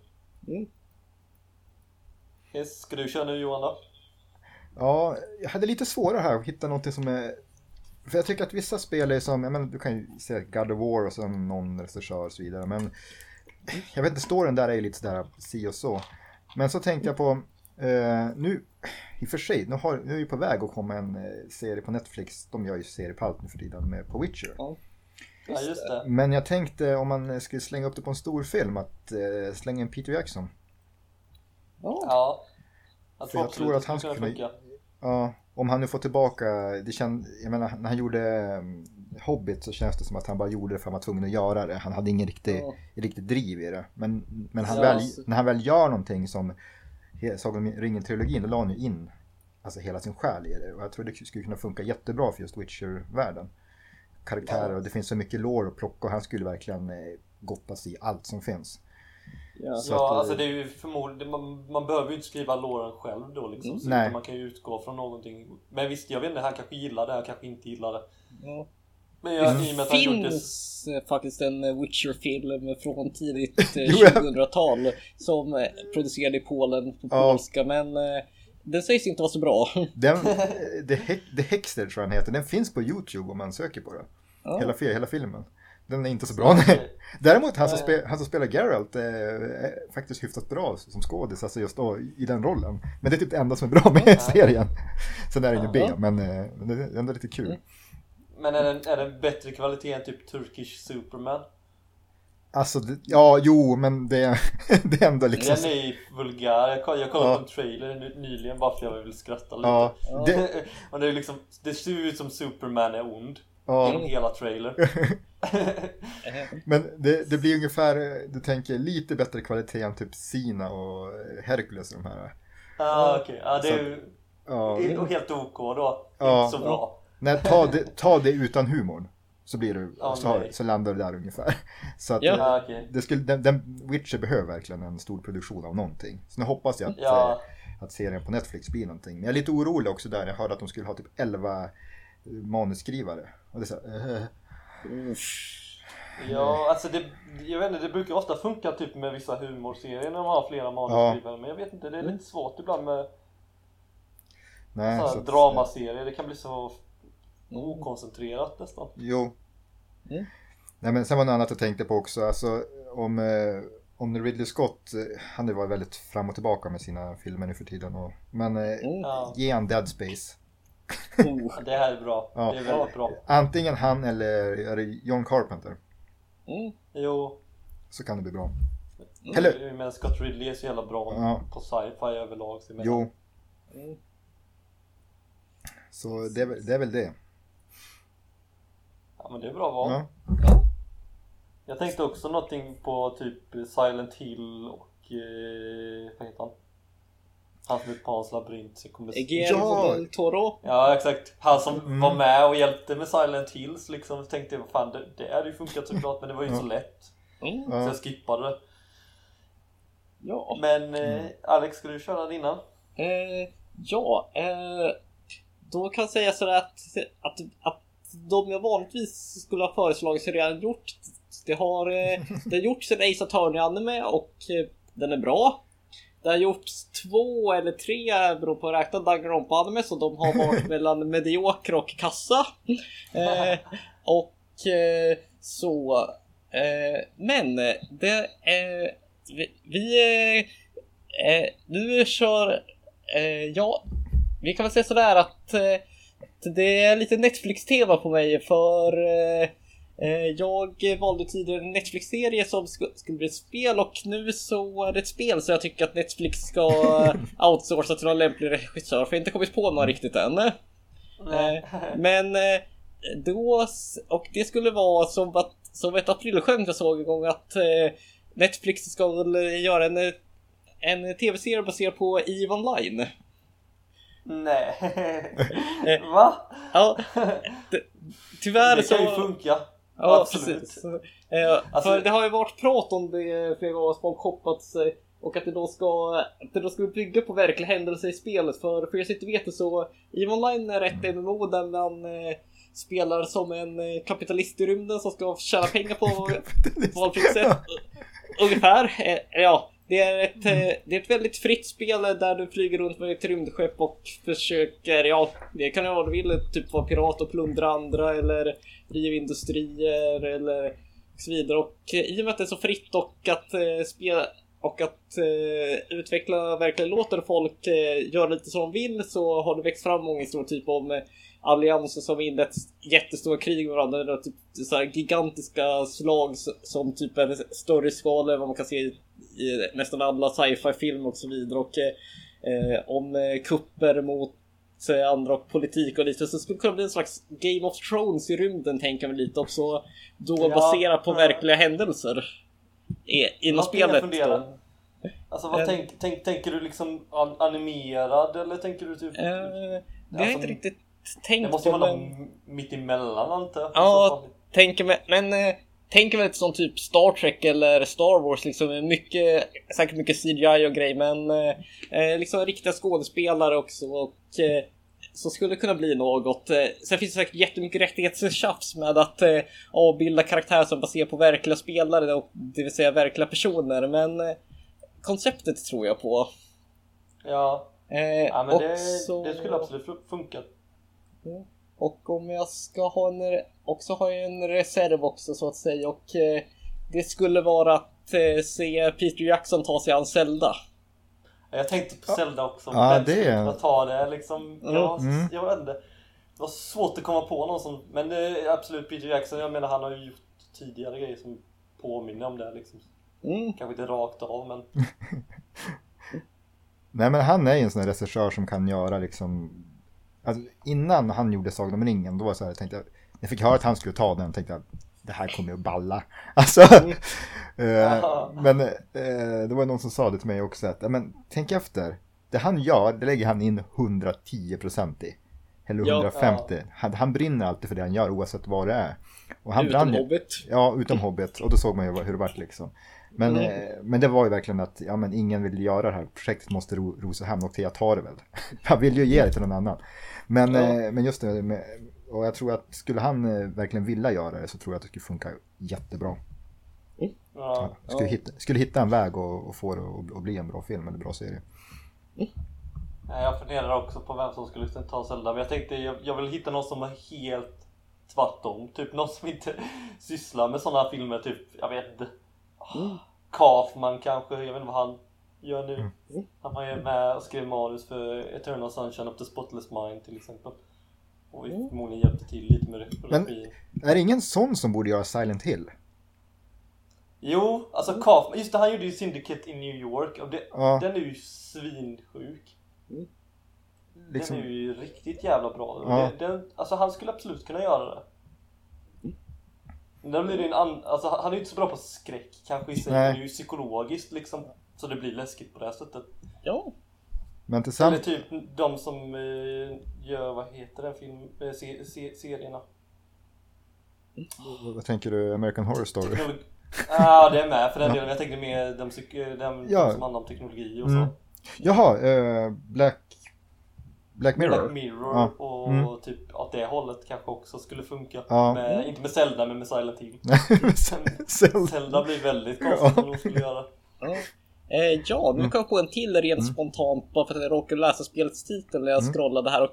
Mm. Ska du köra nu Johan då? Ja, jag hade lite svårare här att hitta någonting som är... För jag tycker att vissa spel är som, jag menar, du kan ju se God of War och sen någon regissör och så vidare, men jag vet inte, storyn där är ju lite sådär si och så. Men så tänkte jag på, eh, nu, i och för sig, nu, har, nu är ju på väg att komma en eh, serie på Netflix, de gör ju serier på allt nu för tiden, med på Witcher. Ja. Ja, just det. Men jag tänkte om man skulle slänga upp det på en stor film att eh, slänga in Peter Jackson. Ja. Ja. Jag För jag tror att han skulle kunna. Ja, om han nu får tillbaka, det känd, jag menar när han gjorde um, Hobbit så känns det som att han bara gjorde det för att han var tvungen att göra det. Han hade ingen riktig, Ja. riktigt driv i det. Men, men han Ja, väl, alltså- när han väl gör någonting som Sagan om ringen-trilogin, då la han ju in alltså hela sin själ i det. Och jag tror det skulle kunna funka jättebra för just Witcher-världen. Karaktärer och det finns så mycket lore att plocka och han skulle verkligen eh, gottas i allt som finns. Ja. Så ja, att, eh, alltså det är ju förmodligen, man, man behöver ju inte skriva låren själv då liksom. Mm. Så man kan ju utgå från någonting. Men visst, jag vet inte, han kanske gillar det, han kanske inte gillar det. Ja. Men jag, Mm. i och med att han gjort det... finns eh, faktiskt en eh, Witcher-film från tidigt (laughs) eh, Jo, jag- 2000-tal som producerad i Polen på Ja. polska men den sägs inte vara så bra. (laughs) Den, The, The Hexter tror jag den heter, den finns på YouTube om man söker på den. Ja. Hela, hela filmen. Den är inte så bra. nej. Däremot han som, spe, han som spelar Geralt eh, är faktiskt hyfsat bra som skådis, alltså just då i den rollen. Men det är typ det enda som är bra med serien. Sen är det ju B, men eh, men det är ändå lite kul. Mm. Men är den, är den bättre kvalitet än typ Turkish Superman? Alltså, det, ja, jo, men det, (laughs) det är ändå liksom... Den är ju vulgär. Jag kollade, jag kollade Ja. på en trailer ny- nyligen bara för jag vill skratta lite. Ja, (laughs) det, Och det är liksom, det ser ut som Superman är ond. Ja, Genom hela trailern. (laughs) men det, det blir ungefär, du tänker lite bättre kvalitet än typ Sina och Hercules och de här. ah, okej. Ja, det är ju Ja, det är helt OK då. Ja. Inte så bra. nej, ta, det, ta det utan humorn. Så blir du, Ja, så, så landar det där ungefär. (laughs) Så att, Ja. Ja, okej. det skulle, den, den Witcher behöver verkligen en stor produktion av någonting. Så nu hoppas jag att, Ja. eh, att serien på Netflix blir någonting. Men jag är lite orolig också där. Jag hörde att de skulle ha typ 11 eh, manusskrivare. Och det är så eh, Ja, alltså det, jag vet inte, det brukar ofta funka typ med vissa humorserier när de har flera manusskrivare. Men jag vet inte, det är lite svårt ibland med nej, så att- dramaserier. Det kan bli så okoncentrerat nästan. Jo. Mm. Nej men sen var det något annat jag tänkte på också. Alltså om, eh, om Ridley Scott, han var väldigt fram och tillbaka med sina filmer nu för tiden. Och, men eh, Mm. Ja, ge han Dead Space. Oh. det här är bra. Ja. Det är väldigt bra. Antingen han eller är det John Carpenter. Mm. Jo, Så kan det bli bra. Mm. Eller- men Scott Ridley är så jävla bra Ja. på sci-fi överlag. Så Jo, Mm. så det är, väl- det är väl det. Ja men det är bra val. Ja. Jag tänkte också någonting på typ Silent Hill och eh, vad heter han? Han som är Pans labyrint. så Guillermo Ja. Toro. Ja exakt. Han som Mm. var med och hjälpte med Silent Hills liksom. Så tänkte jag vad fan det, det hade ju funkat såklart men det var ju Ja. så lätt. Mm. Så Ja. jag skippade det. Ja. Men eh, Mm. Alex ska du köra dina? Eh, ja, eh, då kan jag säga sådär att, att, att de jag vanligtvis skulle ha föreslagit har redan gjort. Det har, eh, det har gjorts en Ace Attorney anime och eh, den är bra. Det har gjorts två eller tre, beror på att räkna Danganronpa anime, så de har varit (laughs) mellan medioker och kassa. Eh, och eh, så... Eh, men det... Eh, vi... vi eh, eh, nu kör... Ja, vi kan väl säga sådär att det är lite Netflix-tema på mig för jag valde tidigare en Netflix-serie som sk- skulle bli ett spel och nu så är det ett spel så jag tycker att Netflix ska (laughs) outsourca till någon lämplig regissör för jag har inte kommit på någon riktigt än. Eh, men eh, då, och det skulle vara som, att, som ett aprilskämt jag såg en gång att eh, Netflix ska väl eh, göra en, eh, en tv-serie baserad på EVE Online. Nej. Eh. Va? Ja, (laughs) det, tyvärr Det så... kan ju funka. Ja, Absolut. precis. Eh, Alltså- för det har ju varit prat om det flera gånger, att folk hoppats och att det då ska, att det då ska bygga på verkliga händelser i spelet. För för er som inte vet det så, EVE Online är ett MMO där man eh, spelar som en eh, kapitalist i rymden som ska tjäna pengar på (laughs) valfritt sätt. Ungefär. Eh, ja, Det är, ett, eh, det är ett väldigt fritt spel där du flyger runt med ett rymdskepp och försöker, ja, det kan ju vara du vill, typ vara pirat och plundra andra eller driva industrier eller så vidare. Och eh, i och med att det är så fritt och att eh, spela och att eh, utveckla verkligen låter folk eh, göra lite som de vill så har det växt fram många historier typ om allianser som inlett jättestora krig med varandra. Typ så här gigantiska slag som typ är större skala än vad man kan se i, i nästan alla sci-fi filmer och så vidare. Och eh, eh, om eh, kupper mot eh, andra och politik och lite så skulle det kunna bli en slags Game of Thrones i rymden tänker jag mig lite också. Då Ja, baserat på ja. verkliga händelser. I, inom spelet. Alltså vad tänk, tänk, tänker du liksom an- animerad eller tänker du typ... Eh, det har jag Alltså, inte riktigt det tänkt måste ju på. vara Men... något mitt emellan antar jag. Ja. så. Tänker mig, men eh, tänker väl lite som typ Star Trek eller Star Wars liksom. Mycket, säkert mycket CGI och grejer men eh, eh, liksom riktiga skådespelare också och eh, så skulle det kunna bli något. Eh, sen finns det säkert jättemycket rättighetstjafs med att eh, avbilda karaktärer som baserar på verkliga spelare, och, det vill säga verkliga personer. Men eh, konceptet tror jag på. Ja, Eh, ja men det, också- det skulle absolut fun- Och om jag ska ha en, också har jag en reserv också så att säga och eh, det skulle vara att eh, se Peter Jackson ta sig an Zelda. Jag tänkte på Zelda också. Ja, Vem det är- ta det liksom? Jag, Mm. jag vet inte. Det var svårt att komma på någon som... Men det är absolut Peter Jackson. Jag menar han har ju gjort tidigare grejer som påminner om det liksom. Mm. Kanske inte rakt av men... (laughs) Nej men han är ju en sån här regissör som kan göra liksom alltså, Innan han gjorde Sagan om ringen då var det så här, jag tänkte jag När jag fick höra att han skulle ta den tänkte jag Det här kommer att balla. (laughs) Alltså (laughs) eh, Men eh, det var någon som sa det till mig också att ja, men, Tänk efter Det han gör det lägger han in 110% i Eller Ja, 150 han, han brinner alltid för det han gör oavsett vad det är och han Utom brann Hobbit. Ja, utom Hobbit. Och då såg man ju hur det vart liksom. Men, Mm. eh, men det var ju verkligen att ja, men ingen vill göra det här projektet, måste ro, Rosehamn och jag tar det väl. (laughs) Han vill ju ge det till någon annan. Men, Ja. eh, men just det, med, och jag tror att skulle han eh, verkligen vilja göra det så tror jag att det skulle funka jättebra. Ja. Skulle, Ja. hitta, skulle hitta en väg och, och få det att, bli en bra film eller bra serie. Nej, Jag funderar också på vem som skulle ta Zelda. Men jag tänkte jag, jag vill hitta någon som är helt tvärtom. Typ någon som inte (laughs) sysslar med sådana filmer. Typ, jag vet inte. Mm. Kaufman kanske. Jag vet inte vad han gör nu. Mm. Han var ju med och skrev manus för Eternal Sunshine of the Spotless Mind till exempel. Och vi Mm. förmodligen hjälpte till lite med Men- regin. Är det ingen sån som borde göra Silent Hill? Jo, alltså Kaufman. Just det, han gjorde ju Syndicate i New York. Och det, Ja, den är ju svinsjuk. Liksom, Den är ju riktigt jävla bra. Ja. Det, den, alltså han skulle absolut kunna göra det. Den blir det en an, alltså han är ju inte så bra på skräck kanske i sig, men det är ju psykologiskt liksom. Så det blir läskigt på det här sättet. Ja. men Eller tillsammans... typ de som eh, gör, vad heter den film, eh, se, se, serierna? Vad tänker du? American Horror Story? Teknologi. Ja, det är med för den delen. Jag tänkte mer de, psyk- de, Ja. som handlar om teknologi och så. Mm. Jaha, eh, Black... Black Black Mirror? Mirror Ja. och Mm. typ åt det hållet kanske också skulle funka. Ja. Med, inte med Zelda men med Silent Hill. (laughs) Zelda. Zelda blir väldigt konstigt om de skulle göra. Ja. Eh, ja, Mm. nu kan jag på en till rent spontant bara för att jag råkade läsa spelets titel när jag Mm. scrollade här och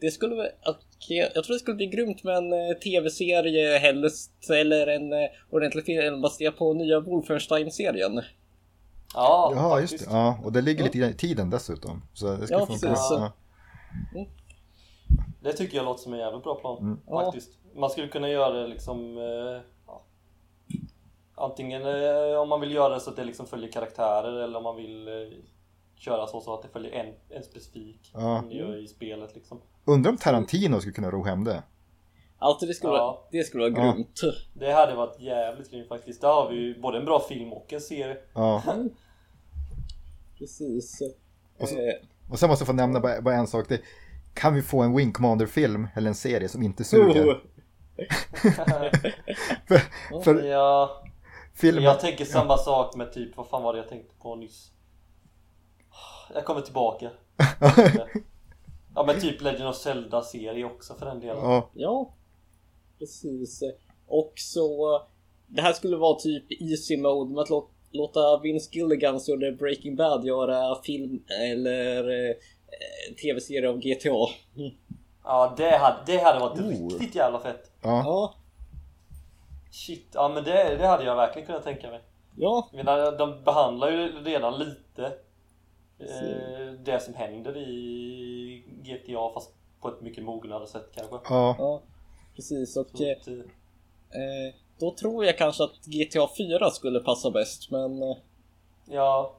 det skulle och jag, tror det skulle bli grymt med en eh, tv-serie helst eller en eh, ordentlig film baserad på nya Wolfenstein-serien. Ja, Ja, just det. Ja, och det ligger Ja. lite i tiden dessutom. Så det ska Ja, funka. precis. Ja. Det tycker jag låter som en jävligt bra plan. Mm. Ja. Faktiskt. Man skulle kunna göra det liksom... Eh, ja. Antingen eh, om man vill göra det så att det liksom följer karaktärer eller om man vill eh, köra så, så att det följer en, en specifik. Ja. Gör i spelet liksom. Undrar om Tarantino skulle kunna ro hem det. Alltså det skulle, Ja. vara, det skulle vara Ja. grymt. Det hade varit jävligt grymt faktiskt. Där har vi ju både en bra film och en serie. Ja. (laughs) Precis. Och så- Eh, Och sen måste jag få nämna bara, bara en sak. Det, kan vi få en Wing Commander-film eller en serie som inte suger? oh, (laughs) för för ja, filmen... jag tänker samma sak med typ, vad fan var det jag tänkte på nyss? Jag kommer tillbaka. (laughs) Ja men typ Legend of Zelda-serie också för den delen. ja, ja, precis. Och så det här skulle vara typ easy mode med att låta låta Vince Gilligan som gjorde Breaking Bad göra film eller eh, tv-serie av GTA. Ja, det hade, det hade varit Oh. riktigt jävla fett. Ja, Ja, Shit, ja men det, det hade jag verkligen kunnat tänka mig. ja, Jag menar, de behandlar ju redan lite eh, det som händer i GTA fast på ett mycket mognare sätt kanske. ja, ja. Precis och Så eh, eh, eh, då tror jag kanske att GTA 4 skulle passa bäst men eh, ja.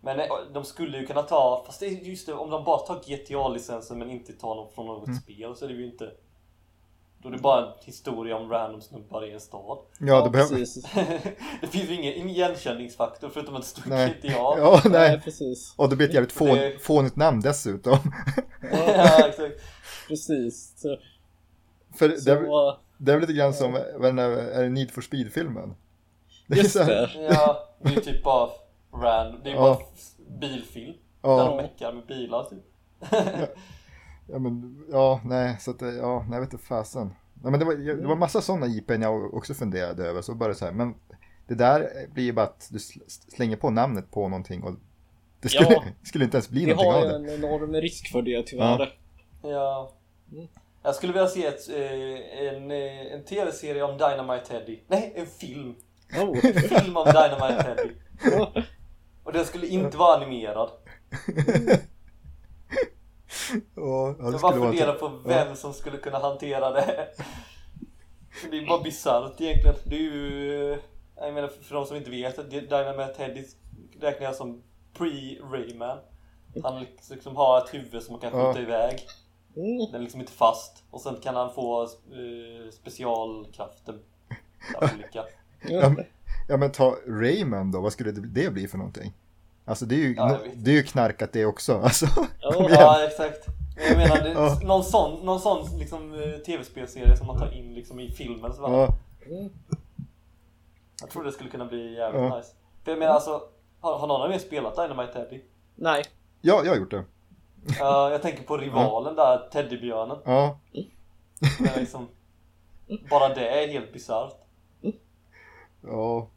Men eh, de skulle ju kunna ta, fast det är just det, om de bara tar GTA-licensen men inte tar någon från något spel så är det ju inte Då är det bara en historia om random snubbar i en stad. ja, det behöver... precis. (laughs) det finns ju ingen, igenkänningsfaktor förutom att det står Nej. GTA. (laughs) Ja, Nej, nej. precis. Och det blir ett jävligt fån, Det- fånigt namn dessutom. (laughs) ja, exakt. Precis. Så, För så, det är väl lite grann som, vad är det Need for Speed-filmen? Det är just det. Ja, det är typ bara random. Det är Ja. bara bilfilm. Där de Ja, meckar med bilar typ. ja, men, ja, nej, så att, det- ja, nej, jag vet inte fasen. Nej, men det var, det var massa sådana IPn jag också funderade över, så bara så här, men det där blir ju bara att du sl- slänger på namnet på någonting och det skulle, Ja. (laughs) skulle inte ens bli Vi någonting har av ju det. en enorm risk för det tyvärr. Ja. Mm. Jag skulle vilja se ett, eh, en, eh, en tv-serie om Dynamite Teddy. Nej, en film. Oh. En film om Dynamite Teddy. Ja. Och den skulle inte vara animerad. (laughs) Ja, ja, Jag bara funderar på vem som skulle kunna hantera det. Det är bara bisarrt egentligen. Det är ju... eh, Jag menar för de som inte vet, att Dynamite Teddy räknar jag som pre-Rayman. Han liksom har ett huvud som man kan skjuta Ja. iväg. Mm. Den är liksom inte fast. Och sen kan han få eh, specialkrafter. (laughs) Ja, olika. Ja, men, ja men ta Rayman då, vad skulle det, bli för någonting? Alltså det är ju, Ja, det är ju knarkat det också. (laughs) Alltså, igen. Ja, exakt. Jag menar, det, (laughs) Ja. någon sån, någon sån liksom, eh, tv-spelserie som man tar in liksom, i filmens värld. Ja, Mm. Jag tror det skulle kunna bli jävligt Ja. nice. För jag menar alltså, har, har någon av er spelat Dynamite Teddy? Nej. ja, jag har gjort det. Ja, jag tänker på rivalen där, Teddybjörnen. Ja, Men liksom, bara det är helt bisarrt. ja.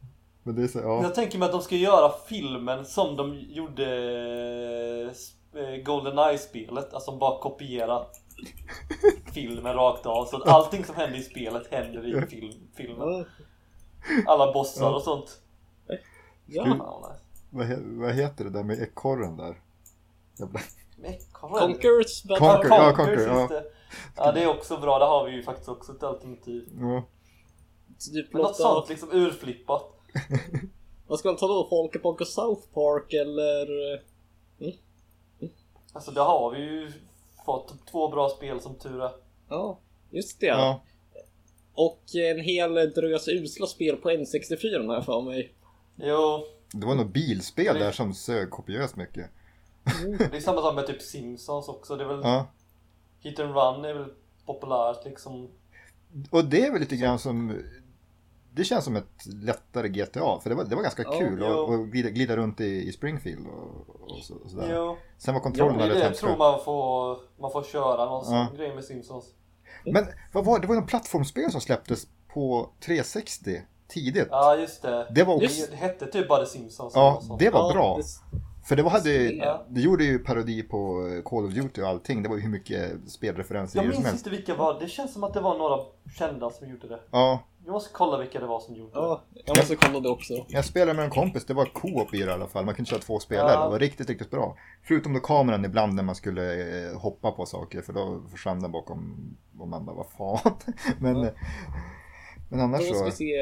Men det är så, ja. Jag tänker mig att de ska göra filmen som de gjorde eh, Goldeneye-spelet. Alltså bara kopiera filmen rakt av. Så att allting som händer i spelet händer i film, filmen. Alla bossar och sånt. Ja. Skulle- Ja. Vad, he, vad heter det där med ekorren där? Jävla... Mekorren. Conquers Bad Conquer, Ja, ja, Conquer, just det. Ja, det är också bra. Där har vi ju faktiskt också ett alternativ. Ja. Typ Men något sånt liksom urflippat. (laughs) vad ska man ta då? Folke Ponke South Park eller? eh, Alltså där har vi ju fått två bra spel som tur är. Ja, just det. Ja. Och en hel drös usla spel på N64 har jag för mig. Jo, Det var nog bilspel där som sög kopiöst mycket. Det är samma sak med typ Simpsons också. Det är väl Ja. Hit and Run är väl populärt liksom. Och det är väl lite grann som... Det känns som ett lättare GTA, för det var, det var ganska Ja, kul att glida, glida runt i, i Springfield och, och, så, och sådär. Jo, Sen var kontrollerna är det rätt jag tror hemska. man får, man får köra någon sån Ja. grej med Simpsons. Men vad var det? Var ju en plattformsspel som släpptes på 360 tidigt. Ja, just det. Det var också... Det, det hette typ bara The Simpsons. Ja, det var Ja, bra. det- För det var, hade, Ja. det gjorde ju parodi på eh, Call of Duty och allting. Det var ju hur mycket spelreferenser Jag som minns helst. inte vilka var. Det känns som att det var några kända som gjorde det. Ja, Jag måste kolla vilka det var som gjorde det. Ja, jag måste kolla det också. jag spelade med en kompis. Det var co-op i det i alla fall. Man kunde köra två spelare. Ja. Det var riktigt, riktigt bra. Förutom då kameran ibland när man skulle eh, hoppa på saker. För då försvann den bakom och man bara, vad fan. (laughs) Men, eh, men Då annars ska vi så. se.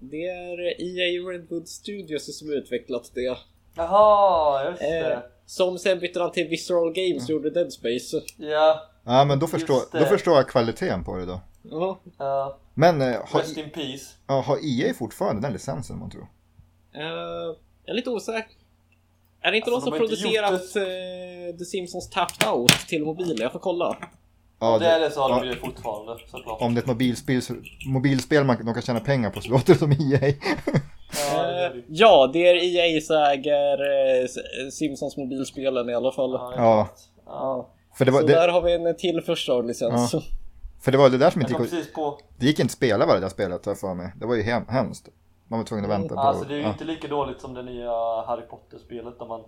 Det är EA Redwood Studios som utvecklat det. Jaha, just Eh, det. som sen bytte han till Visceral Games och gjorde Dead Space. Ja, Ja, men då förstår, det. då förstår jag kvaliteten på det då. Ja. ja. Men eh, har, Rest in peace. ja, har EA fortfarande den licensen man tror? Eh, jag är lite osäker. Är det inte Alltså, någon de som producerat eh, The Simpsons Tapped Out till mobiler? Jag får kolla. Ja, det är det så har ja. de ju det fortfarande såklart. Om det är ett mobilspel, mobilspel man, de kan tjäna pengar på så låter det som EA. (laughs) Ja, det Eh, ja, det är EA som äger eh, Simpsons mobilspelen i alla fall. Ja, Ja. ja. För det var så det, där har vi en till första licens. för det, var det där som inte gick att, på... Det gick inte att spela var det där spelet har jag för mig. Det var ju hem, hemskt. Man var tvungen att vänta på... Alltså det är ju ja. inte lika dåligt som det nya Harry Potter-spelet där man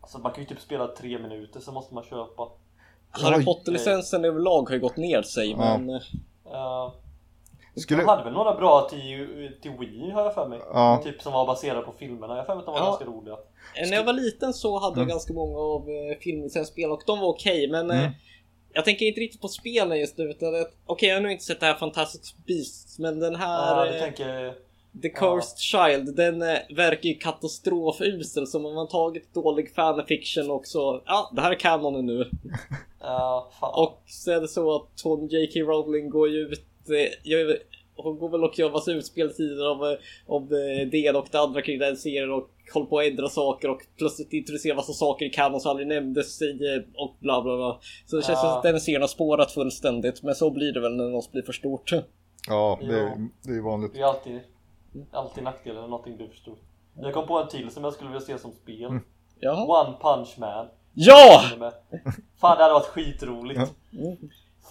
Alltså man kan ju typ spela tre minuter så måste man köpa Harry Oj. Potter-licensen överlag har ju gått ner sig Ja. men... eh, uh, Skulle... De hade väl några bra till, till Wii har jag för mig Ja. Typ som var baserade på filmerna, jag har för mig att de var Ja. ganska roliga När jag var liten så hade jag Mm. ganska många av eh, filmlicensspel och de var okej men eh, Mm. Jag tänker inte riktigt på spelen just nu utan att okej jag har nog inte sett det här Fantastic Beasts men den här Ja, eh, tänker The Cursed Child den eh, verkar ju katastrofusel som om man tagit dålig fanfiction och så ja det här är kanonen nu Ja, fan och så är det så att hon J.K. Rowling går ju ut eh, gör, hon går väl och gör massa utspeltider av, eh, av eh, det ena och det andra kring den serien och håller på att ändra saker och plötsligt introducerar massa saker i kanon som aldrig nämndes i eh, och bla bla bla. Så det känns Ja. som att den serien har spårat fullständigt men så blir det väl när något blir för stort. Ja, det, Ja. det är ju vanligt. Det är alltid, alltid nackdelar när någonting blir för stort Jag kom på en till som jag skulle vilja se som spel Mm. Ja! One Punch Man Ja! Fan det hade varit skitroligt Mm.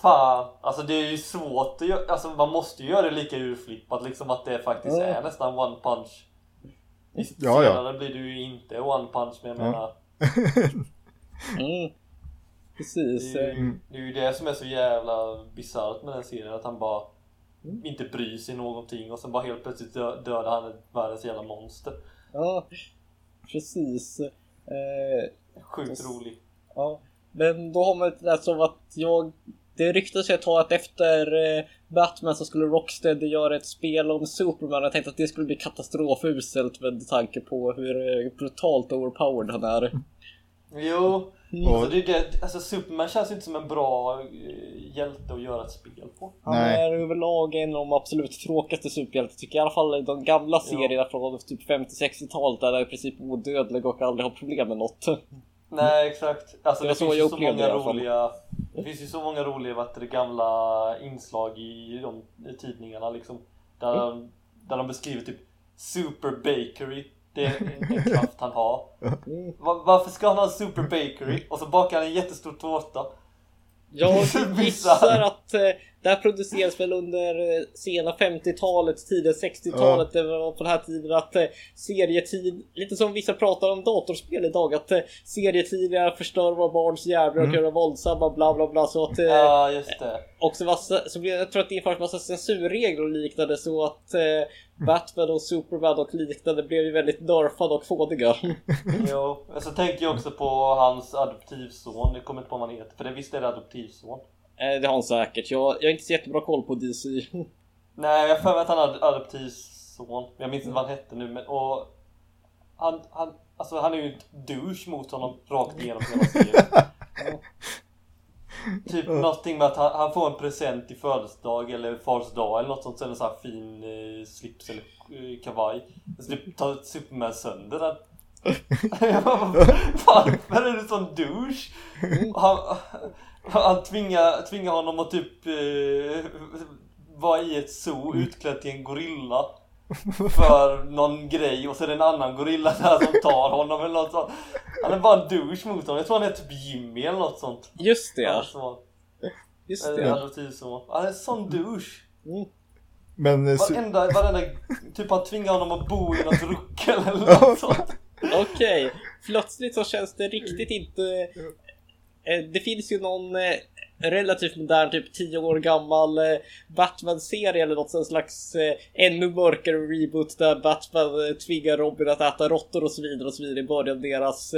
Fan, alltså det är ju svårt att göra, alltså man måste ju göra det lika urflippat liksom att det faktiskt Ja. är nästan one punch Ja, ja. Senare blir det ju inte one punch men jag Ja. menar (laughs) Mm. Precis. det, är eh, ju, det är ju det som är så jävla bisarrt med den serien att han bara Mm. inte bryr sig någonting och sen bara helt plötsligt dö, dödar han ett världens jävla monster Ja, precis. Eh, Sjukt rolig Ja, men då har man där som att jag... Det ryktas ju ett tag att efter eh, Batman så skulle Rocksteady göra ett spel om Superman. Jag tänkte att det skulle bli katastrofuselt med tanke på hur eh, brutalt overpowered han är. Jo, Mm. alltså, det, det, alltså Superman känns inte som en bra eh, hjälte att göra ett spel på Han Nej. är överlag en av de absolut tråkigaste superhjältar tycker jag. I alla fall i de gamla serierna från typ 50-60-talet där han är i princip odödlig och aldrig har problem med något. Nej exakt, alltså Det det, så finns så i många alla fall. roliga Det finns ju så många roliga det, gamla inslag i de i tidningarna liksom Där, Mm. de, där de beskriver typ Super Bakery Det är en, en kraft han har Mm. (laughs) Va- Varför ska han ha Super Bakery? Och så bakar han en jättestor tårta Jag (laughs) gissar att eh, det här produceras väl under eh, sena 50-talet, tidiga 60-talet. Det var på den här tiden att eh, serietid, lite som vissa pratar om datorspel idag, att eh, serietidningar förstör våra barns hjärnor och Mm. gör dem våldsamma bla bla bla. Så att eh, Ja just det också massa, så jag tror att det införs massa censurregler och liknande så att Batman och Superman och liknande blev ju väldigt nerfade och fådiga. (laughs) Jo, och så tänker jag också på hans adoptivson Jag kommer inte på vad han heter, för det visst är det adoptivson Eh, det har han säkert. Jag, jag har inte så jättebra koll på DC. Nej, jag har för mig att han hade adoptivson. Jag minns inte vad han hette nu, men och han, han, alltså han är ju ett douche mot honom rakt igenom hela serien. (laughs) Typ någonting med att han, han får en present i födelsedag eller fars dag eller något sånt, en sån här fin eh, slips eller eh, kavaj. Så typ tar Superman sönder den. (laughs) Varför är du sån douche? Han, han tvingar, tvingar honom att typ eh, vara i ett zoo utklädd till en gorilla för någon grej och så är det en annan gorilla där som tar honom eller något sånt. Han är bara en douche mot honom. Jag tror han heter typ Jimmy eller något sånt. Just det, ja. Alltså, Just eh, det. adoptivson. Han är en sån douche. Men eh, Varenda, varenda, typ han tvingar honom att bo i något ruckel eller något sånt. Okej, plötsligt så känns det riktigt inte... Eh, Det finns ju någon relativt modern, typ 10 år gammal eh, Batman-serie eller något sån slags eh, ännu mörkare reboot där Batman eh, tvingar Robin att äta råttor och så vidare och så vidare i början av deras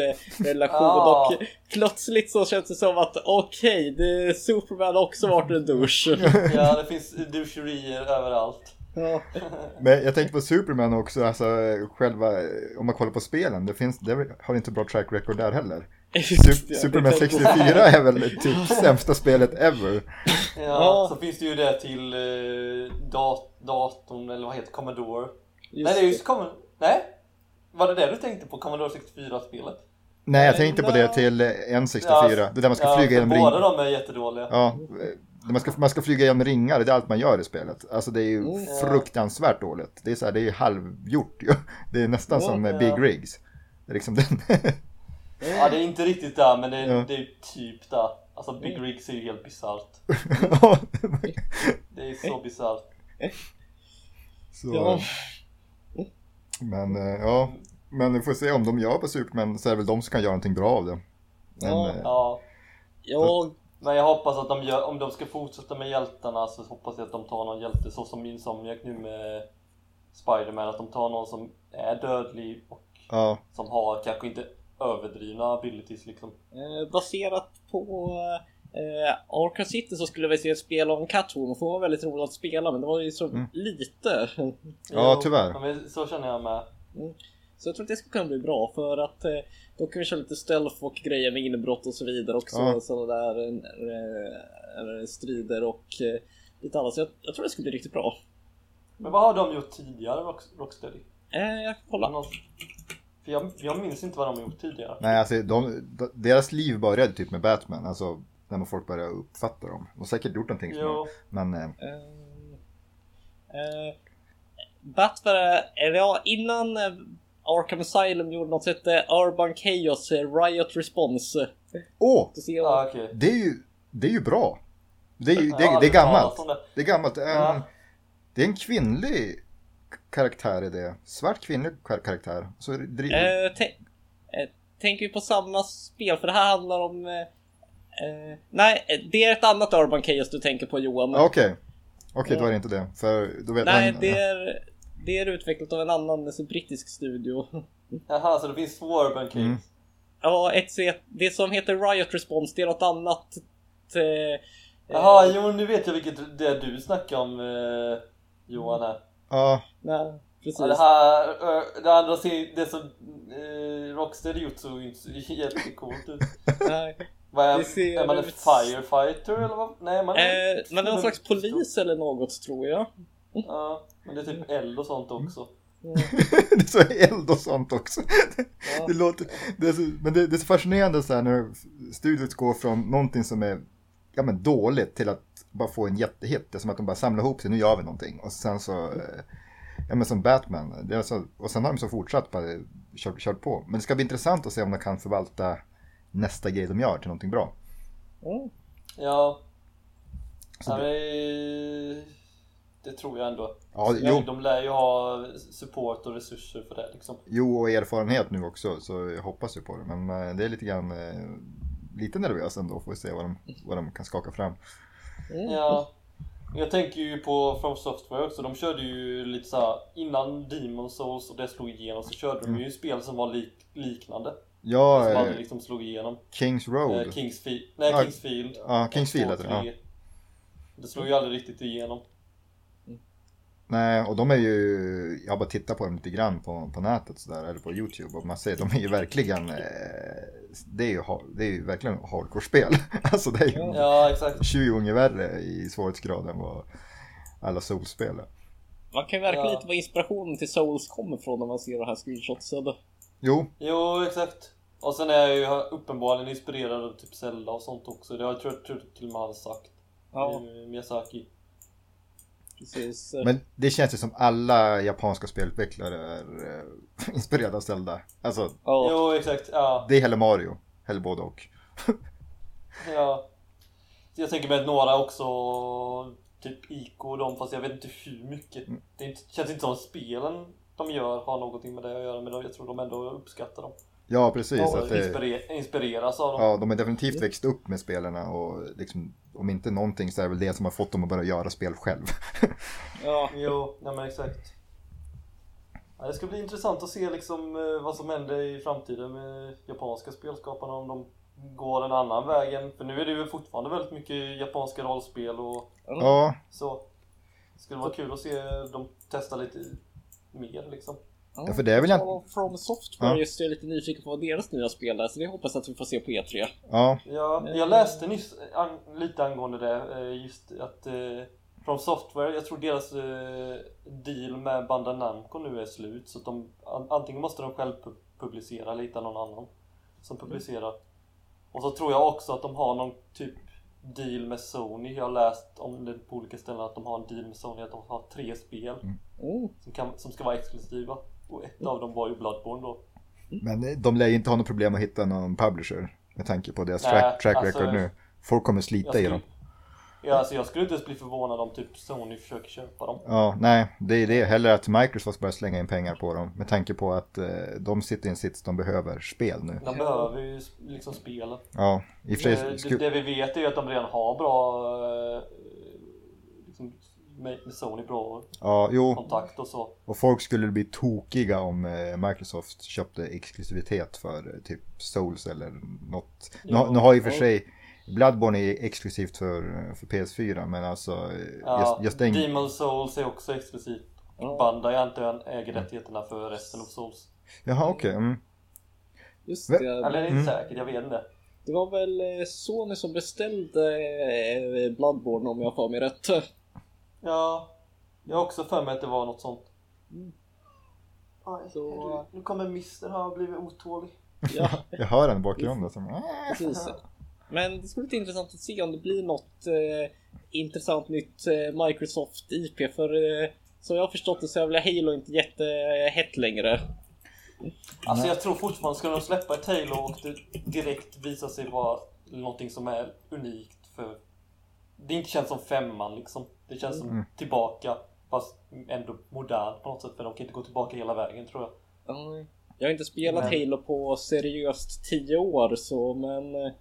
relation Ah. och plötsligt så känns det som att okej, det Superman har också varit en douche. (laughs) Ja, det finns doucherier överallt. Ja. (laughs) Men jag tänkte på Superman också, alltså själva, om man kollar på spelen, det, finns, det har inte bra track record där heller. Just Sup- det, Superman det är 64 är väl typ (laughs) sämsta spelet ever. Ja, Ja. så finns det ju det till eh, dat datorn, eller vad heter Commodore? Just Nej, det är just Commodore. Nej? Var det det du tänkte på? Commodore 64-spelet? Nej, jag tänkte på det till N64, Ja, det där man ska ja, flyga genom Båda ringar. de är jättedåliga. Ja, eh, man ska, man ska flyga genom ringar, det är allt man gör i spelet. Alltså det är ju Mm. fruktansvärt dåligt. Det är så här, det är ju halvgjort ju. (laughs) Det är nästan Ja, som eh, ja. Big Rigs. Det är liksom den. (laughs) Ja, det är inte riktigt där, men det är, Ja. det är typ där. Alltså Big Mm. Rigs är ju helt bisarrt. (laughs) Det är så bisarrt. så. Ja. Men eh, ja, men vi får se om de gör på Superman så är det väl de som kan göra någonting bra av det. Men, Ja. eh, Ja, Jag, men jag hoppas att de gör, om de ska fortsätta med hjältarna så hoppas jag att de tar någon hjälte så som Insomniac nu med Spiderman, att de tar någon som är dödlig och ja, som har kanske inte överdrivna abilities liksom. eh, baserat på eh, Arkham City så skulle vi se ett spel om Catwoman för det var väldigt roligt att spela men det var ju så Mm. lite. Ja, tyvärr. ja, men så känner jag med. Så jag tror att det skulle kunna bli bra för att eh, då kan vi köra lite stealth och grejer med inbrott och så vidare också. Ja. Sådana där eh, eh, strider och eh, lite annat. Så jag, jag tror det skulle bli riktigt bra. Men vad har de gjort tidigare, Rock, Rocksteady? Eh, jag kan kolla. Någon- jag, jag minns inte vad de har gjort tidigare. nej alltså de, de, deras liv började typ med Batman, alltså när man folk började uppfatta dem. De har säkert gjort någonting som Jo, men eh, Eh, eh, Batman, ja, innan eh, Arkham Asylum gjorde något som hette Urban Chaos Riot Response. åh! Ja jag, okej. Det är ju, det är ju bra. Det är, ju, det, Jag har det är gammalt. det. Det är gammalt. Det Ja. det är en kvinnlig karaktär i det. Svart kvinnlig kar- karaktär. Så är det dri- eh, eh, tänker vi på samma spel? För det här handlar om... Eh, eh, nej, eh, det är ett annat Urban Chaos du tänker på Johan. Okej, okej då är det inte det. För då vet nej, man, det är, det är utvecklat av en annan alltså, brittisk studio. (laughs) Jaha, så det finns två Urban Kings? Mm. ja, ett, det som heter Riot Response, det är något annat. Eh, Jaha, jo nu vet jag vilket det du snackar om eh, Johan här. Ja, Nej, precis. Ja, det här, eh, det andra ser, det som eh, Rocksteady gjort såg inte så jättecoolt ut. (laughs) Nej. Vad är, Det ser är man en firefighter eller vad? Nej, man Eh, men det är någon slags polis eller något tror jag. Ja, men det är typ eld och sånt också. (laughs) det är så eld och sånt också. Ja. Det låter, det är så, men det, det är så fascinerande så här när studiot går från någonting som är ja, men dåligt till att bara få en jättehit. Det är som att de bara samlar ihop sig, nu gör vi någonting. Och sen så, eh, ja men som Batman. Det är så, och sen har de så fortsatt, bara kört, kört på. Men det ska bli intressant att se om de kan förvalta nästa grej de gör till någonting bra. Mm. Ja. Så det- det... det tror jag ändå. Ja, jo, de lär ju ha support och resurser för det liksom. jo, och erfarenhet nu också, så jag hoppas ju på det. Men eh, det är lite grann, eh, lite nervös ändå, får vi se vad de, vad de kan skaka fram. Mm. Ja. Jag tänker ju på From Software också, de körde ju lite så här innan Demon Souls och det slog igenom så körde de ju spel som var lik, liknande. Ja, som eh, aldrig liksom slog igenom. Kings Road. Eh, Kingsfield, nej Ja, Kingsfield. ja, Kingsfield Ett, två, heter det. Det slog ju aldrig riktigt igenom. Nej, och de är ju, jag har bara tittat på dem lite grann på, på nätet sådär, eller på YouTube och man ser, de är ju verkligen, eh, det är ju, det är ju verkligen hardcore-spel. (laughs) Alltså det är ju Ja, exakt. 20 gånger värre i svårighetsgrad än vad alla Souls-spel är. Man kan ju verka Ja. lite var inspirationen till Souls kommer ifrån när man ser de här screenshotsen. Jo, Jo, exakt. Och sen är jag ju uppenbarligen inspirerad av typ Zelda och sånt också. Det har jag tror tror till och med han sagt. Ja, Eh, Miyazaki. Precis. men det känns ju som alla japanska spelutvecklare är eh, (laughs) inspirerade av Zelda. Alltså, Ja. Jo, exakt. Ja. det är heller Mario, eller både och. (laughs) ja. Jag tänker mig att några också, typ Ico och dem, fast jag vet inte hur mycket. Mm. Det inte, känns inte som spelen de gör har någonting med det att göra, men jag tror de ändå uppskattar dem. Ja, precis. Och att det, inspire, inspireras av dem. ja, de har definitivt växt upp med spelarna och liksom, om inte någonting så är det väl det som har fått dem att börja göra spel själv. (laughs) Ja. Jo, nej men exakt. Ja, det ska bli intressant att se liksom eh, vad som händer i framtiden med japanska spelskaparna om de går en annan väg än, för nu är det ju fortfarande väldigt mycket japanska rollspel och ja, så. Det skulle vara kul att se dem testa lite mer liksom. Ja, för det är väl Och From Software Ja. just är jag lite nyfiken på vad deras nya spel är, så det hoppas jag att vi får se på E E3. ja, Ja, jag läste nyss an, lite angående det, eh, just att eh, From Software, jag tror deras eh, deal med Bandai Namco nu är slut så att de an, antingen måste de själv pu- publicera eller hitta någon annan som publicerar. Och så tror jag också att de har någon typ deal med Sony. Jag har läst om det på olika ställen att de har en deal med Sony att de har tre spel Mm. som, kan, som ska vara exklusiva. Och ett av dem var ju Bloodborne då. men de lär ju inte ha något problem att hitta någon publisher med tanke på deras track, track alltså, record nu. Folk kommer slita Jag i skulle, dem. Ja, alltså jag skulle inte ens bli förvånad om typ Sony försöker köpa dem. Ja, nej, det är det. Hellre att Microsoft börjar slänga in pengar på dem. Med tanke på att eh, de sitter i en sits de behöver spel nu. De behöver ju liksom spelen. Ja, i och för sig. Det, det vi vet är ju att de redan har bra eh, liksom, med, med Sony bra Ja, jo. kontakt och så. Och folk skulle bli tokiga om eh, Microsoft köpte exklusivitet för eh, typ Souls eller något. Nu, har- nu har och för sig Bloodborne är exklusivt för, för PS4 men alltså eh, Ja, just, just. Demon Souls är också exklusivt. Bandai antar jag äger rättigheterna för resten av Souls. Jaha okej. mm. Just det. Eller det är inte Mm. säkert, jag vet inte. Det var väl eh, Sony som beställde eh, Bloodborne om jag får mig rätt. Ja, jag har också för mig att det var något sånt. Mm. Aj, Så- herregud. Nu kommer Mister och blivit otålig. Ja, (laughs) Jag hör den i bakgrunden. Som, precis. Men det skulle bli intressant att se om det blir något eh, intressant nytt eh, Microsoft IP för eh, som jag har förstått det så är väl Halo inte jättehett längre. Alltså jag tror fortfarande, ska de släppa ett Halo och det direkt visar sig vara någonting som är unikt för... Det inte känns som femman liksom. Det känns som Mm. tillbaka, fast ändå modernt på något sätt. För de kan inte gå tillbaka hela vägen tror jag. Ja, Jag har inte spelat Men- Halo på seriöst 10 år så men eh,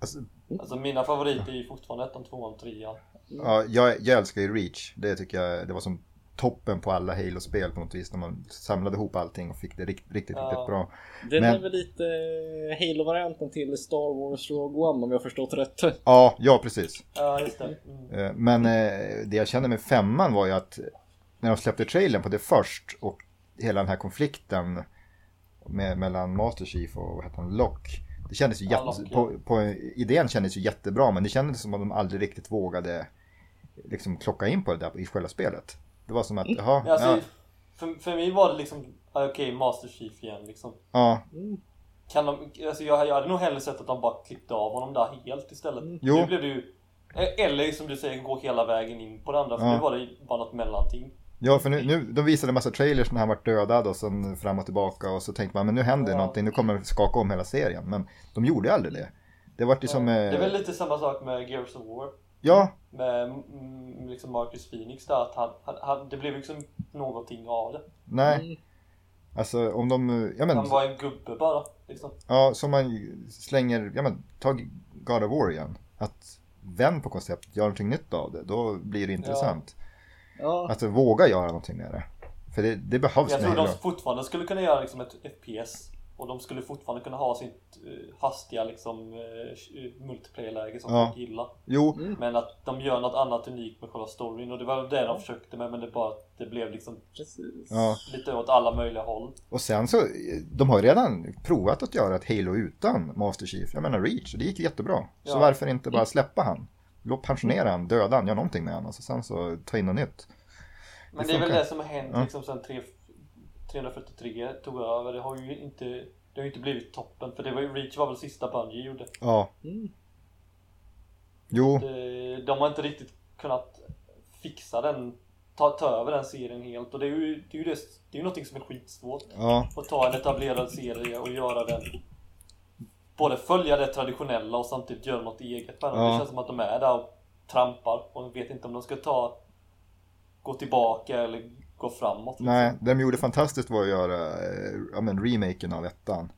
Alltså, Alltså mina favoriter är ju fortfarande ettan, tvåan, trean. ja, jag, jag älskar ju Reach. Det tycker jag det var som toppen på alla Halo-spel på något vis. När man samlade ihop allting och fick det riktigt, riktigt, Ja. riktigt bra. den Men- är väl lite eh, Halo-varianten till Star Wars Rogue One om jag förstått rätt. Ja, ja precis. Ja, just det. Mm. Eh, Men eh, det jag kände med femman var ju att när de släppte trailern på det först och hela den här konflikten med, mellan Master Chief och vad heter han, Lock. Det kändes ju Ja, jätte, på, på, idén kändes ju jättebra men det kändes som att de aldrig riktigt vågade liksom klocka in på det där i själva spelet. Det var som att, jaha, Ja, alltså, ja, för, för mig var det liksom, ja, okej, Master Chief igen liksom. ja, Kan de, alltså jag, jag hade nog hellre sett att de bara klippte av honom där helt istället. Jo. Nu blev det ju, eh, eller som du säger, gå hela vägen in på det andra. För Ja. nu var det bara något mellanting. ja för nu, nu, de visade en massa trailers när han var dödad och sen fram och tillbaka och så tänkte man men nu händer Ja. någonting, nu kommer det skaka om hela serien. Men de gjorde aldrig det. Det var ju som, Det eh, är väl lite samma sak med Gears of War. Ja, Med mm, liksom Marcus Phoenix där. Att han, han, han, det blev liksom någonting av det. nej. Mm. Alltså om de, ja men, Han var en gubbe bara. Liksom. ja som man slänger, ja men ta God of War igen. Att vänd på konceptet, gör någonting nytt av det, då blir det intressant. Ja, Alltså våga göra någonting med det. För det, det behövs Jag tror de fortfarande skulle kunna göra liksom ett FPS. Och de skulle fortfarande kunna ha sitt eh, hastiga liksom uh, multiplayer-läge som Ja. folk gillar. Jo, Men att de gör något annat unikt med själva storyn och det var det de försökte med men det bara det blev liksom ja. lite åt alla möjliga håll. Och sen så, de har ju redan provat att göra ett Halo utan Master Chief. Jag menar Reach, och det gick jättebra. Så Ja. varför inte bara släppa han? Låt pensionera han, döda han, gör någonting med han och så sen så ta in något nytt. Men Det det är väl det som har hänt Ja. liksom sen 3, 343 tog över. Det har ju inte det har ju inte blivit toppen för det var ju Reach var väl sista Bungie gjorde. Ja. Mm. Jo, Det, de har inte riktigt kunnat fixa den ta, ta över den serien helt och det är ju det är ju, det, det är ju någonting som är skitsvårt. ja, Att ta en etablerad serie och göra den Både följa det traditionella och samtidigt göra något eget med. Ja. Det känns som att de är där och trampar och vet inte om de ska ta Gå tillbaka eller gå framåt. liksom. nej, det de gjorde fantastiskt var att göra eh, ja, men remaken av ettan.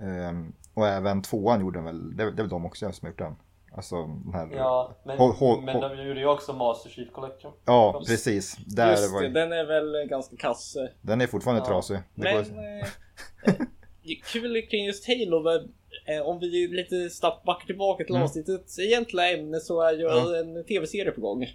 Ehm, och även tvåan gjorde de väl, det det är väl de också som har gjort den. Alltså den här, Ja, men, Håll- håll- men de gjorde ju också Master Chief Collection. ja precis. Där Just var, det, den är väl ganska kass. den är fortfarande Ja. trasig. Det Men går, eh, eh, kul kring just Halo, men, eh, om vi lite snabbt backar tillbaka till Mm. avsnittets egentliga ämne så är ju Ja. en tv-serie på gång.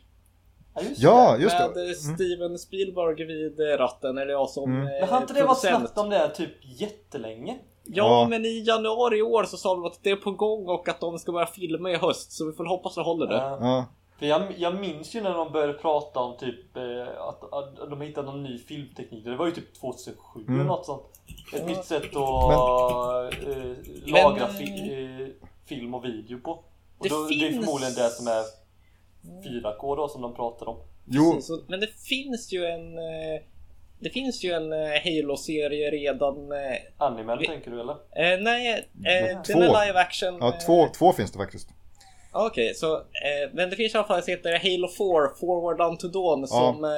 Ja, just ja just med det. eh, Mm. Steven Spielberg vid eh, ratten, eller jag som Mm. eh, Men har inte det varit producent. snabbt om det typ jättelänge? Ja, Ja. men i januari i år så sa de att det är på gång och att de ska börja filma i höst, så vi får hoppas det håller det. Ja. Ja, För jag, jag minns ju när de började prata om typ eh, att, att de hittade någon ny filmteknik. Det var ju typ 2007 eller Mm. något sånt. Ett nytt sätt att eh, lagra fi, eh, film och video på. Och Det då, det är finns- förmodligen det som är 4K då som de pratar om. jo, Precis, men det finns ju en... eh, Det finns ju en eh, Halo-serie redan. eh, Animen Vi- tänker du eller? Eh, nej, eh, Två. den är live action. ja eh, två, två finns det faktiskt. Okej, så eh, men det finns i alla fall en som heter Halo 4 Forward Unto Dawn som eh,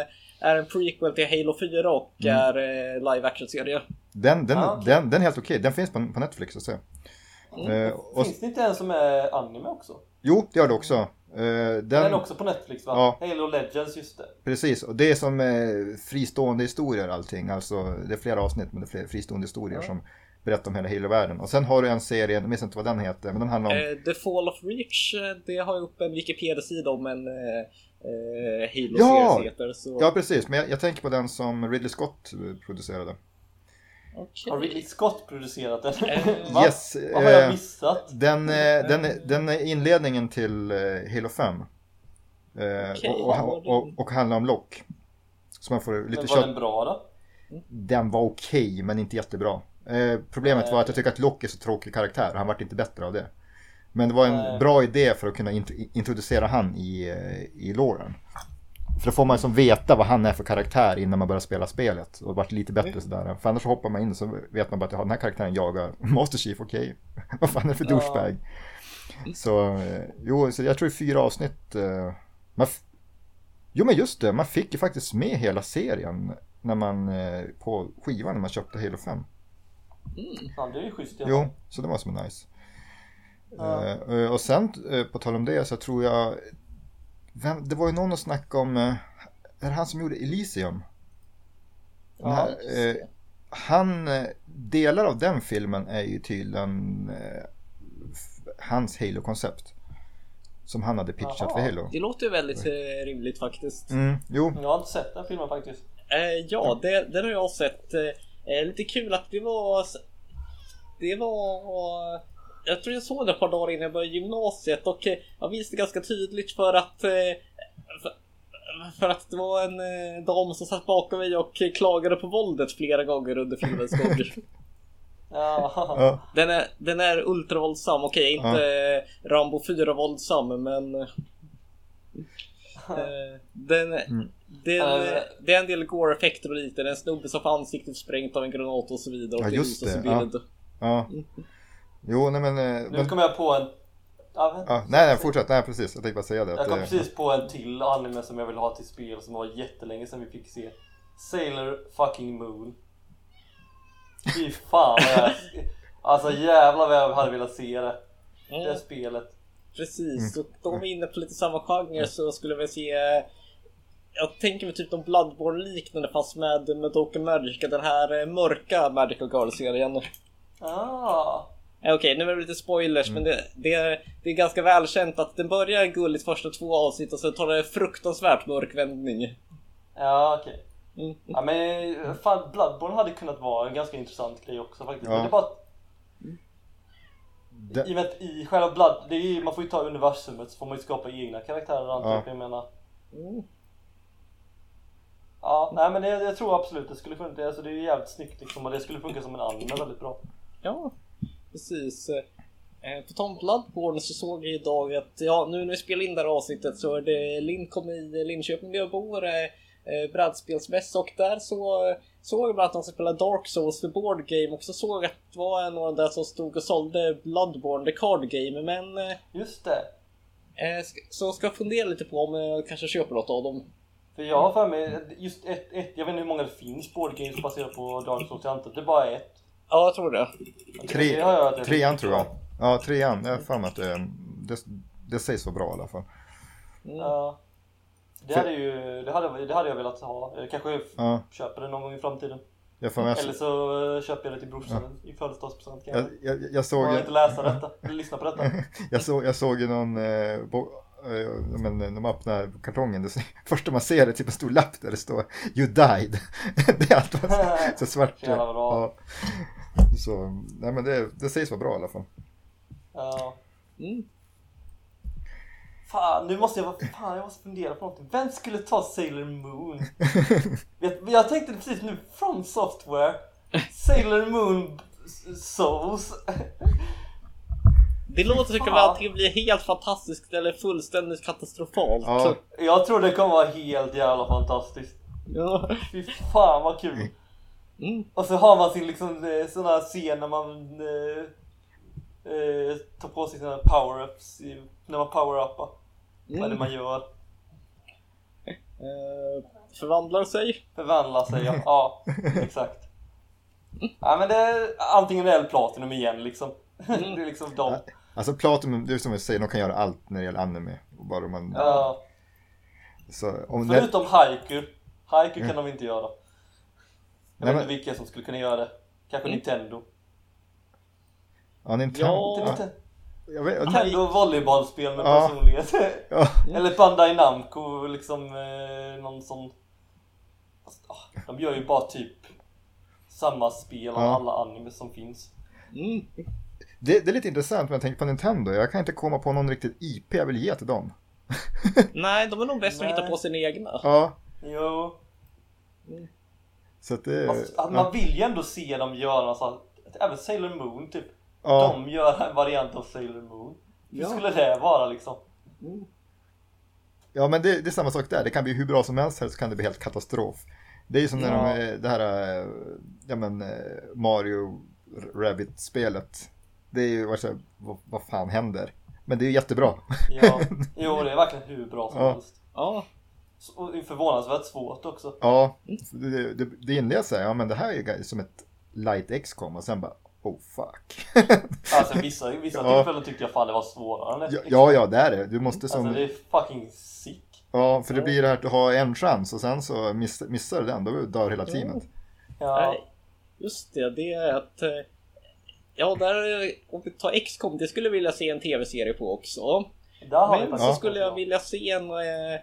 är en prequel till Halo 4 och Mm. är eh, live action-serie. Den, den, Ah, okej. den, den är helt okej. Den finns på, på Netflix att se. Eh, och, Finns det inte en som är anime också? jo, det gör det också. Eh, Den, den, är också på Netflix va? Ja. Halo Legends, just det. Precis, och det är som eh, fristående historier allting. Alltså, det är flera avsnitt men det är fristående historier som berättar om hela Halo-världen. Och sen har du en serie, jag minns inte vad den heter, men den handlar om... The Fall of Reach, det har jag upp en Wikipedia-sida om en eh, Halo-serie Ja! heter. Så, Ja, precis, men jag, jag tänker på den som Ridley Scott producerade. Okej. Har Ridley Scott producerat den? Eh, (laughs) Va? Yes, Vad har jag eh, missat? Den, eh, den, är- den är inledningen till Halo 5. Eh, Okej, och, och, och, och handlar om Lock. Så man får Men lite var kött. den bra då? Den var okej, men inte jättebra. Problemet var att jag tycker att Lock är så tråkig karaktär. Han vart inte bättre av det. Men det var en Nej. bra idé för att kunna int- introducera han i, i loren. För då får man som veta vad han är för karaktär innan man börjar spela spelet. Och det vart lite bättre sådär. För annars hoppar man in så vet man bara att ja, den här karaktären jagar (laughs) Master Chief, okej. (laughs) vad fan är det för Ja. douchebag? Så, eh, jo, så jag tror i fyra avsnitt. Eh, man jo men just det, man fick ju faktiskt med hela serien när man, eh, på skivan när man köpte Halo 5. Ja, det är ju schysst alla Jo, så det var som är nice. Ja. Och sen på tal om det så tror jag, vem, det var ju någon att snacka om, eh, är det han som gjorde Elysium? Den Ja, här, just eh, han, eh, delar av den filmen är ju tydligen eh, hans Halo-koncept. Som han hade pitchat Jaha. för Halo. Det låter ju väldigt eh, rimligt faktiskt. Mm, jo, Jag har inte sett den filmen faktiskt. Eh, ja, det, den har jag sett. Eh, lite kul att det var... Det var... Jag tror jag såg det ett par dagar innan jag började gymnasiet och eh, jag minns det ganska tydligt för att... Eh, för, för att det var en eh, dam som satt bakom mig och klagade på våldet flera gånger under filmens gång. (laughs) Ja. ja, Den är, den är ultravåldsam, okej inte eh, Rambo 4 våldsam men... Eh, den, Mm. det, Eh. det är en del gore-effekter och lite. Det är en snubbe som får ansiktet sprängt av en granat och så vidare. Ja, och just visar sig det, ja. ja. Jo, nej men... eh, Nu men kom jag på en... Ja, nej, nej, fortsätt. Nej, precis. Jag tänkte bara säga det. Jag kom eh, precis på en till anime som jag vill ha till spel som var jättelänge sedan vi fick se. Sailor fucking Moon. Fy fan vad jag... (laughs) Alltså jävlar vad jag hade velat se det. Det Mm, spelet. precis, och då är vi inne på lite samma genre så skulle vilja se eh, jag tänker mig typ de Bloodborne liknande fast med Madoka Magica, den här mörka Magical Girl-serien. Ah. Eh, Okej, nu är det lite spoilers men det, det, är, det är ganska välkänt att den börjar gulligt första två avsnitt och sen tar det fruktansvärt mörk vändning. Ja okej. Mm. Ja men fan Bloodborne hade kunnat vara en ganska intressant grej också faktiskt. Ja. Men det är bara det- i och med att i själva Blood, det är man får ju ta universumet så får man ju skapa egna karaktärer antar jag. Ja. Jag menar. Mm. Ja, nej men det, jag tror absolut det skulle funka. Alltså det är ju jävligt snyggt liksom och det skulle funka som en anime väldigt bra. Ja, precis. Eh, På tal om Bloodborne så såg jag idag att, ja nu när vi spelar in det här avsnittet så är det Lincom i Linköping där jag bor, eh, eh, brädspelsmässa och där så såg jag bland annat att de spelar Dark Souls, the board game och så såg jag att det var någon där som stod och sålde Bloodborne, the card game men eh, Just det. eh, så ska jag fundera lite på om jag kanske köper något av dem. För jag har för mig, just ett, ett, jag vet inte hur många det finns board games baserat på Dark Souls, jag antar det är bara ett. Ja, jag tror det. Tre, Det jag trean tror jag. Ja, trean. Jag har för mig att det, det, det sägs vara bra i alla fall. Mm. Ja. Det hade ju, det hade, det hade jag velat ha. Jag kanske Ja, köper det någon gång i framtiden. jag, Eller så eh, köper jag det till brorsan i födelsedagspresent jag, kanske. jag, jag, Jag såg, får inte läsa detta, eller lyssna på detta. (laughs) jag, såg, jag såg ju någon, eh, bo, eh, men, när man öppnar kartongen, det, (laughs) första man ser är typ en stor lapp där det står You died. (laughs) det är allt man ser. Så svart. Ja. Så, nej men det, det sägs vara bra i alla fall. Ja. Mm. Fan, nu måste jag, fan, jag måste fundera på något. Vem skulle ta Sailor Moon? (laughs) jag, jag tänkte precis nu, From Software, Sailor Moon Souls. Det låter som att antingen blir helt fantastiskt eller fullständigt katastrofalt. Ja. Jag tror det kommer vara helt jävla fantastiskt. Ja. Fy fan vad kul. Mm. Och så har man sin liksom eh, sån här scen när man eh, eh, tar på sig sina power-ups i- när man power-uppar. Vad är det man gör? Eh, förvandlar sig. Förvandlar sig, ja. (laughs) ja exakt. Ja men det är antingen det eller Platinum igen liksom. (laughs) Det är liksom de. Alltså Platinum, det är som jag säger, de kan göra allt när det gäller anime. Och bara man, Ja. så, Förutom Haiku. Haiku kan de inte göra. Jag Nej, vet men- inte vilka som skulle kunna göra det. Kanske Nintendo. ja, Nintendo. Ja. Inte jag vet, Nintendo volleybollspel med Ja. personlighet. ja, (laughs) Eller Bandai Namco liksom eh, någon sån... Fast, ah, de gör ju bara typ samma spel av Ja. alla anime som finns. Mm. det, det är lite intressant när jag tänker på Nintendo. Jag kan inte komma på någon riktigt IP jag vill ge till dem. Nej, de är nog bäst att Nej. hitta på sina egna. Ja, Jo, så att det... fast, att man vill ju ändå se dem göra så att, även Sailor Moon typ. ja, De gör en variant av Sailor Moon. Hur Ja. skulle det vara liksom? ja, men det, det är samma sak där. Det kan bli hur bra som helst eller så kan det bli helt katastrof. Det är ju som när Ja. de, det här eh, ja, men, eh, Mario Rabbit-spelet. Det är ju vad, så- vad, vad fan händer? Men det är jättebra. Ja, (laughs) jo det är verkligen hur bra som Ja. helst. Ja. Så- Och det är förvånansvärt svårt också. Ja, det, det, det inleds så här, ja men det här är som ett light XCOM och sen bara oh fuck. (laughs) Alltså vissa, vissa Ja. tillfällen tyckte jag fan det var svårare än ja, ja, det är det. Du måste som... Alltså det är fucking sick. Ja, för det blir det här att du har en chans och sen så miss, missar du den, då dör hela teamet. Ja. Nej, just det. Det är att... eh, Ja, där, om vi tar XCOM, det skulle jag vilja se en tv-serie på också. Där har Men så skulle jag vilja se en eh,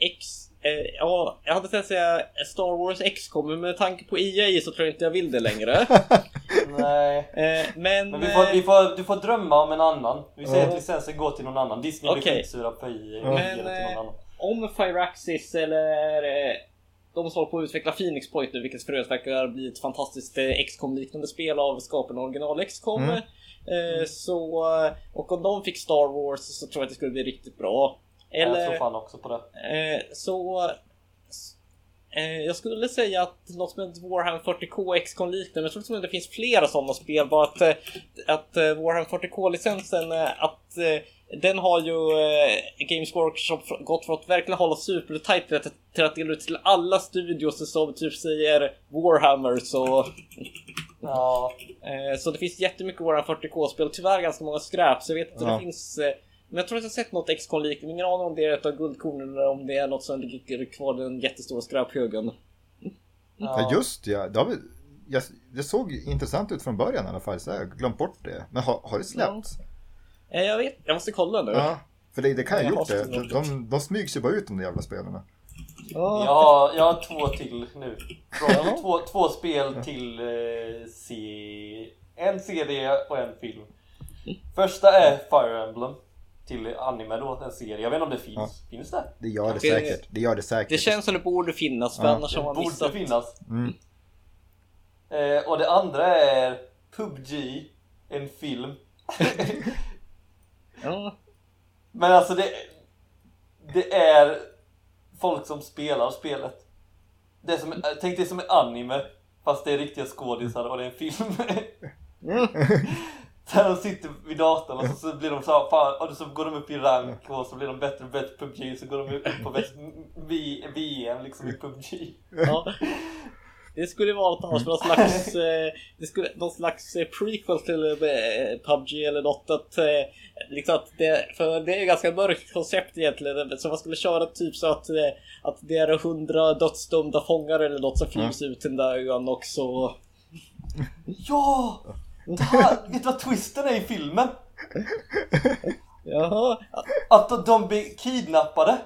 X... Eh, ja, jag hade tänkt säga Star Wars XCOM, men med tanke på EA så tror jag inte jag vill det längre. (laughs) Nej. Eh, men... Men vi får, vi eh, får, du får drömma om en annan. Vi säger Ja. att licensen går till någon annan. Disney blir Okej. skitsura på och ger Men, till någon eh, annan. om Firaxis eller eh, de som håller på att utveckla Phoenix Point nu, vilket för övrigt verkar bli ett fantastiskt eh, XCOM liknande spel av skaparna av original XCOM. Mm. Eh, så, eh, och om de fick Star Wars så tror jag att det skulle bli riktigt bra. Jag tror Eller fan också på det. eh, så... Eh, jag skulle säga att något som heter Warhammer 40K XCOM liknande, men jag tror att det finns flera sådana spel. Bara att, eh, att eh, Warhammer 40K-licensen, eh, att den har ju eh, Games Workshop gått för att verkligen hålla supertajt till att, till att dela ut till alla studios som typ säger Warhammer så... Ja. Eh, så det finns jättemycket Warhammer 40K-spel, tyvärr ganska många skräp, så jag vet om Ja. det finns... Men jag tror att jag har sett något XCOM liknande, ingen aning om det är ett av guldkornen eller om det är något som ligger kvar i den jättestora skräphögen. Ja, just ja, det, vi, jag, det såg intressant ut från början i alla fall, så jag har glömt bort det. Men har, har det släppts? Eh, jag vet, jag måste kolla nu. Ja, för det, det kan ju Jag ha gjort det. De, de, de smygs ju bara ut de där jävla spelarna. Ja. Jag har, jag har två till nu. Från, Ja. två, två spel till eh, se, en CD och en film. Första är Fire Emblem. Till anime då, en serie. Jag vet inte om det finns. Ja. Finns det? Det gör det Det- säkert. Det gör det säkert. Det känns som det borde finnas, för Ja. annars har Det man borde missat. finnas. Mm. Eh, och det andra är PubG. En film. (laughs) Ja. Men alltså det, det är folk som spelar spelet. Det är som, tänk dig som en anime. Fast det är riktiga skådisar och det är en film. (laughs) Mm. Där de sitter vid datorn och så, så blir de så här, fan, och så går de upp i rank och så blir de bättre och bättre PubG så går de upp på bäst, VM liksom i PubG. Ja. Det skulle vara något, någon slags, eh, det skulle, någon slags eh, prequel till eh, PubG eller något. Att, eh, liksom att det, för det är ju ganska mörkt koncept egentligen. Så man skulle köra typ så att, eh, att det är hundra dödsdömda fångar eller något som flygs ut till den där ön också. Ja! Här, (laughs) vet du vad twisten är i filmen? Jaha. Att de blir kidnappade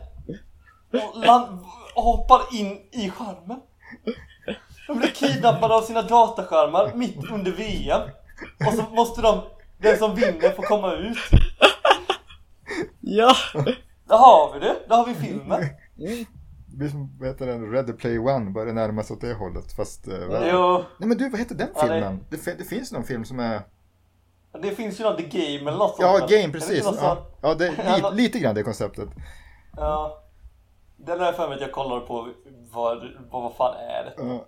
och, land, och hoppar in i skärmen. De blir kidnappade av sina dataskärmar mitt under VM. Och så måste de, den som vinner får komma ut. Ja. Där har vi det, där har vi filmen. Det blir som, vad heter den, Ready Play One, börjar närma sig åt det hållet. Fast... eh, Jo, Nej men du, vad heter den Ja, det- filmen? Det, fi- det finns någon film som är... det finns ju någon The Game eller något Ja, sånt. Game, Är det precis. något Ja, ja det, Ja, (laughs) li, men- lite grann det konceptet. Ja. Den har jag för mig att jag kollade på vad, vad, vad fan är det? Ja.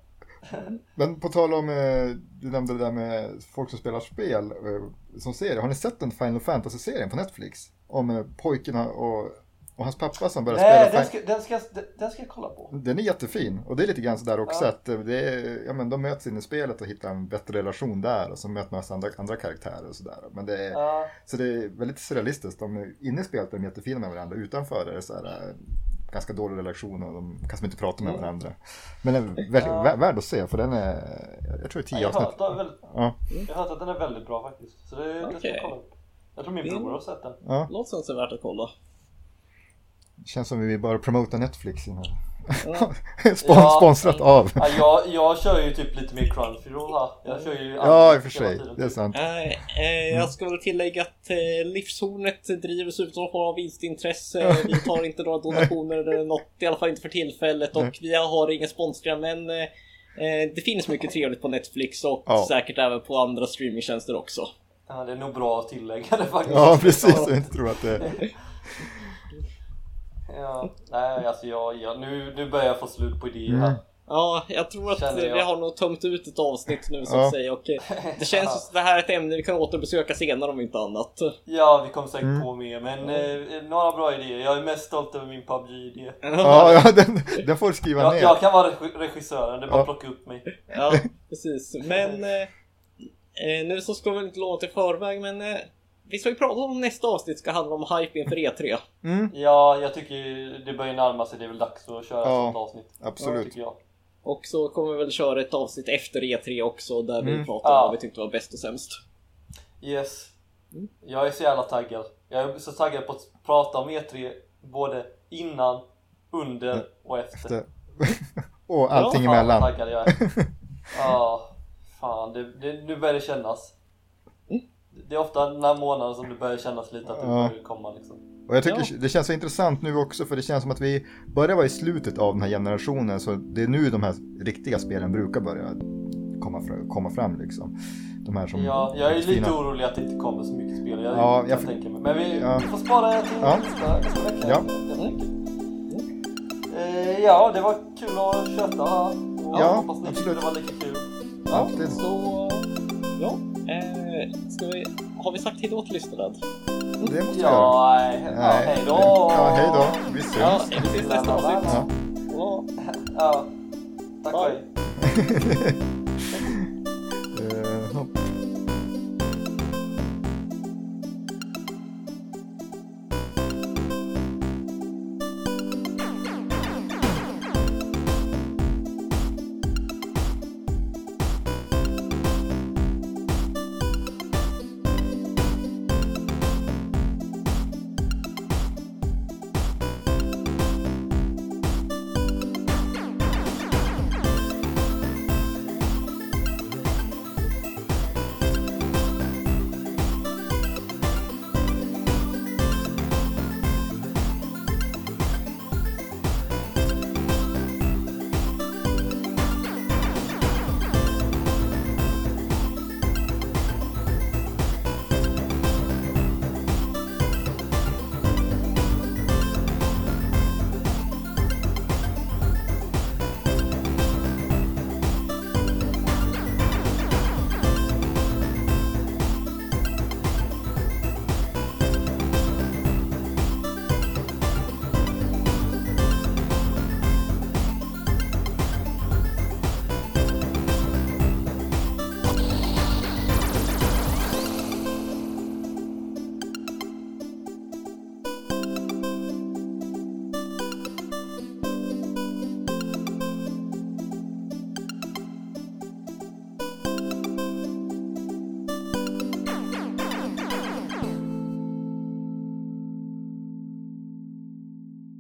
Men på tal om, eh, du nämnde det där med folk som spelar spel eh, som serie. Har ni sett den Final Fantasy-serien på Netflix? Om eh, pojkarna och, och hans pappa som börjar Nej, spela den ska, den, ska, den, ska jag kolla på. Den är jättefin och det är lite grann sådär också Ja. att eh, det är, ja, men de möts in i spelet och hittar en bättre relation där och så möter man andra, andra karaktärer och sådär. Men det är, Ja, så det är väldigt surrealistiskt. De inne i spelet är de jättefina med varandra. Utanför är det så här, eh, ganska dålig relation och de kanske inte pratar med Mm. varandra. Men den är väldigt Ja. vä- värd att se för den är, jag tror det är tio jag, har avsnitt. väldigt, jag har hört att den är väldigt bra faktiskt. Så det, det ska jag kolla upp. Jag tror min bror har sett den. ja. Låter som är värt att kolla. Känns som vi bara promota Netflix. den här. Ja. (laughs) Spon- Ja. Sponsrat av. Ja, jag, jag kör ju typ lite mer Crunchyroll här. Jag kör ju Ja, i och för sig. tiden, Det är sant. Eh, eh, jag ska väl tillägga att eh, livshornet drivs utan någon form av vinstintresse. (laughs) Vi tar inte några donationer eller något, i alla fall inte för tillfället. Och vi har ingen sponsring men det finns mycket trevligt på Netflix och Ja. säkert även på andra streamingtjänster också. Ja, det är nog bra att tillägga det faktiskt. Ja, precis. Jag inte tror att det (laughs) Ja, (laughs) nej alltså jag, jag, nu, nu börjar jag få slut på idéer Mm. Ja, jag tror att eh, jag. vi har nog tömt ut ett avsnitt nu så Ja. säga. Och eh, det (laughs) känns som att det här är ett ämne vi kan återbesöka senare om inte annat. Ja, vi kommer säkert Mm. på mer, men eh, några bra idéer. Jag är mest stolt över min PubG-idé. (laughs) Ja, ja den, den får du skriva Jag, ner. jag kan vara regi- regissören, det är bara Ja. plocka upp mig. Ja, precis. Men eh, eh, nu så ska vi inte låta i förväg, men eh, vi ska ju prata om nästa avsnitt ska handla om hype inför E3. Mm, Ja, jag tycker det börjar närma sig. Det är väl dags att köra Ja, ett sånt avsnitt. absolut. Jag. Och så kommer vi väl köra ett avsnitt efter E3 också där vi Mm. pratar om Ja. vad vi tyckte var bäst och sämst. Yes. Mm. Jag är så jävla taggad. Jag är så taggad på att prata om E3 både innan, under och efter. Det- (laughs) och allting Fan vad emellan. taggad jag är. (laughs) Ja, fan. Det, det, nu börjar det kännas. Det är ofta den här månaden som det börjar kännas lite att det Ja. börjar komma liksom. Och jag tycker Ja. det känns så intressant nu också för det känns som att vi börjar vara i slutet av den här generationen så det är nu de här riktiga spelen brukar börja komma, fra, komma fram liksom. De här som Ja, jag är lite fina. orolig att det inte kommer så mycket spel. Jag Ja, jag f- tänka mig. Men vi, ja. vi får spara det till Ja. nästa, nästa vecka. Ja. Eh, ja, det var kul att köta. Och Ja, hoppas ni tyckte absolut. det var lika kul. Ja, det, Så, ja. Eh, ska vi, har vi sagt hejdå till lyssnaren? det måste vi göra. Ja, nej, ja, Nej. hej då! Ja, hej då. Vi syns. Ja, vi ses nästa avsnitt. Ja. Ja. Ja, tack och (laughs) hej.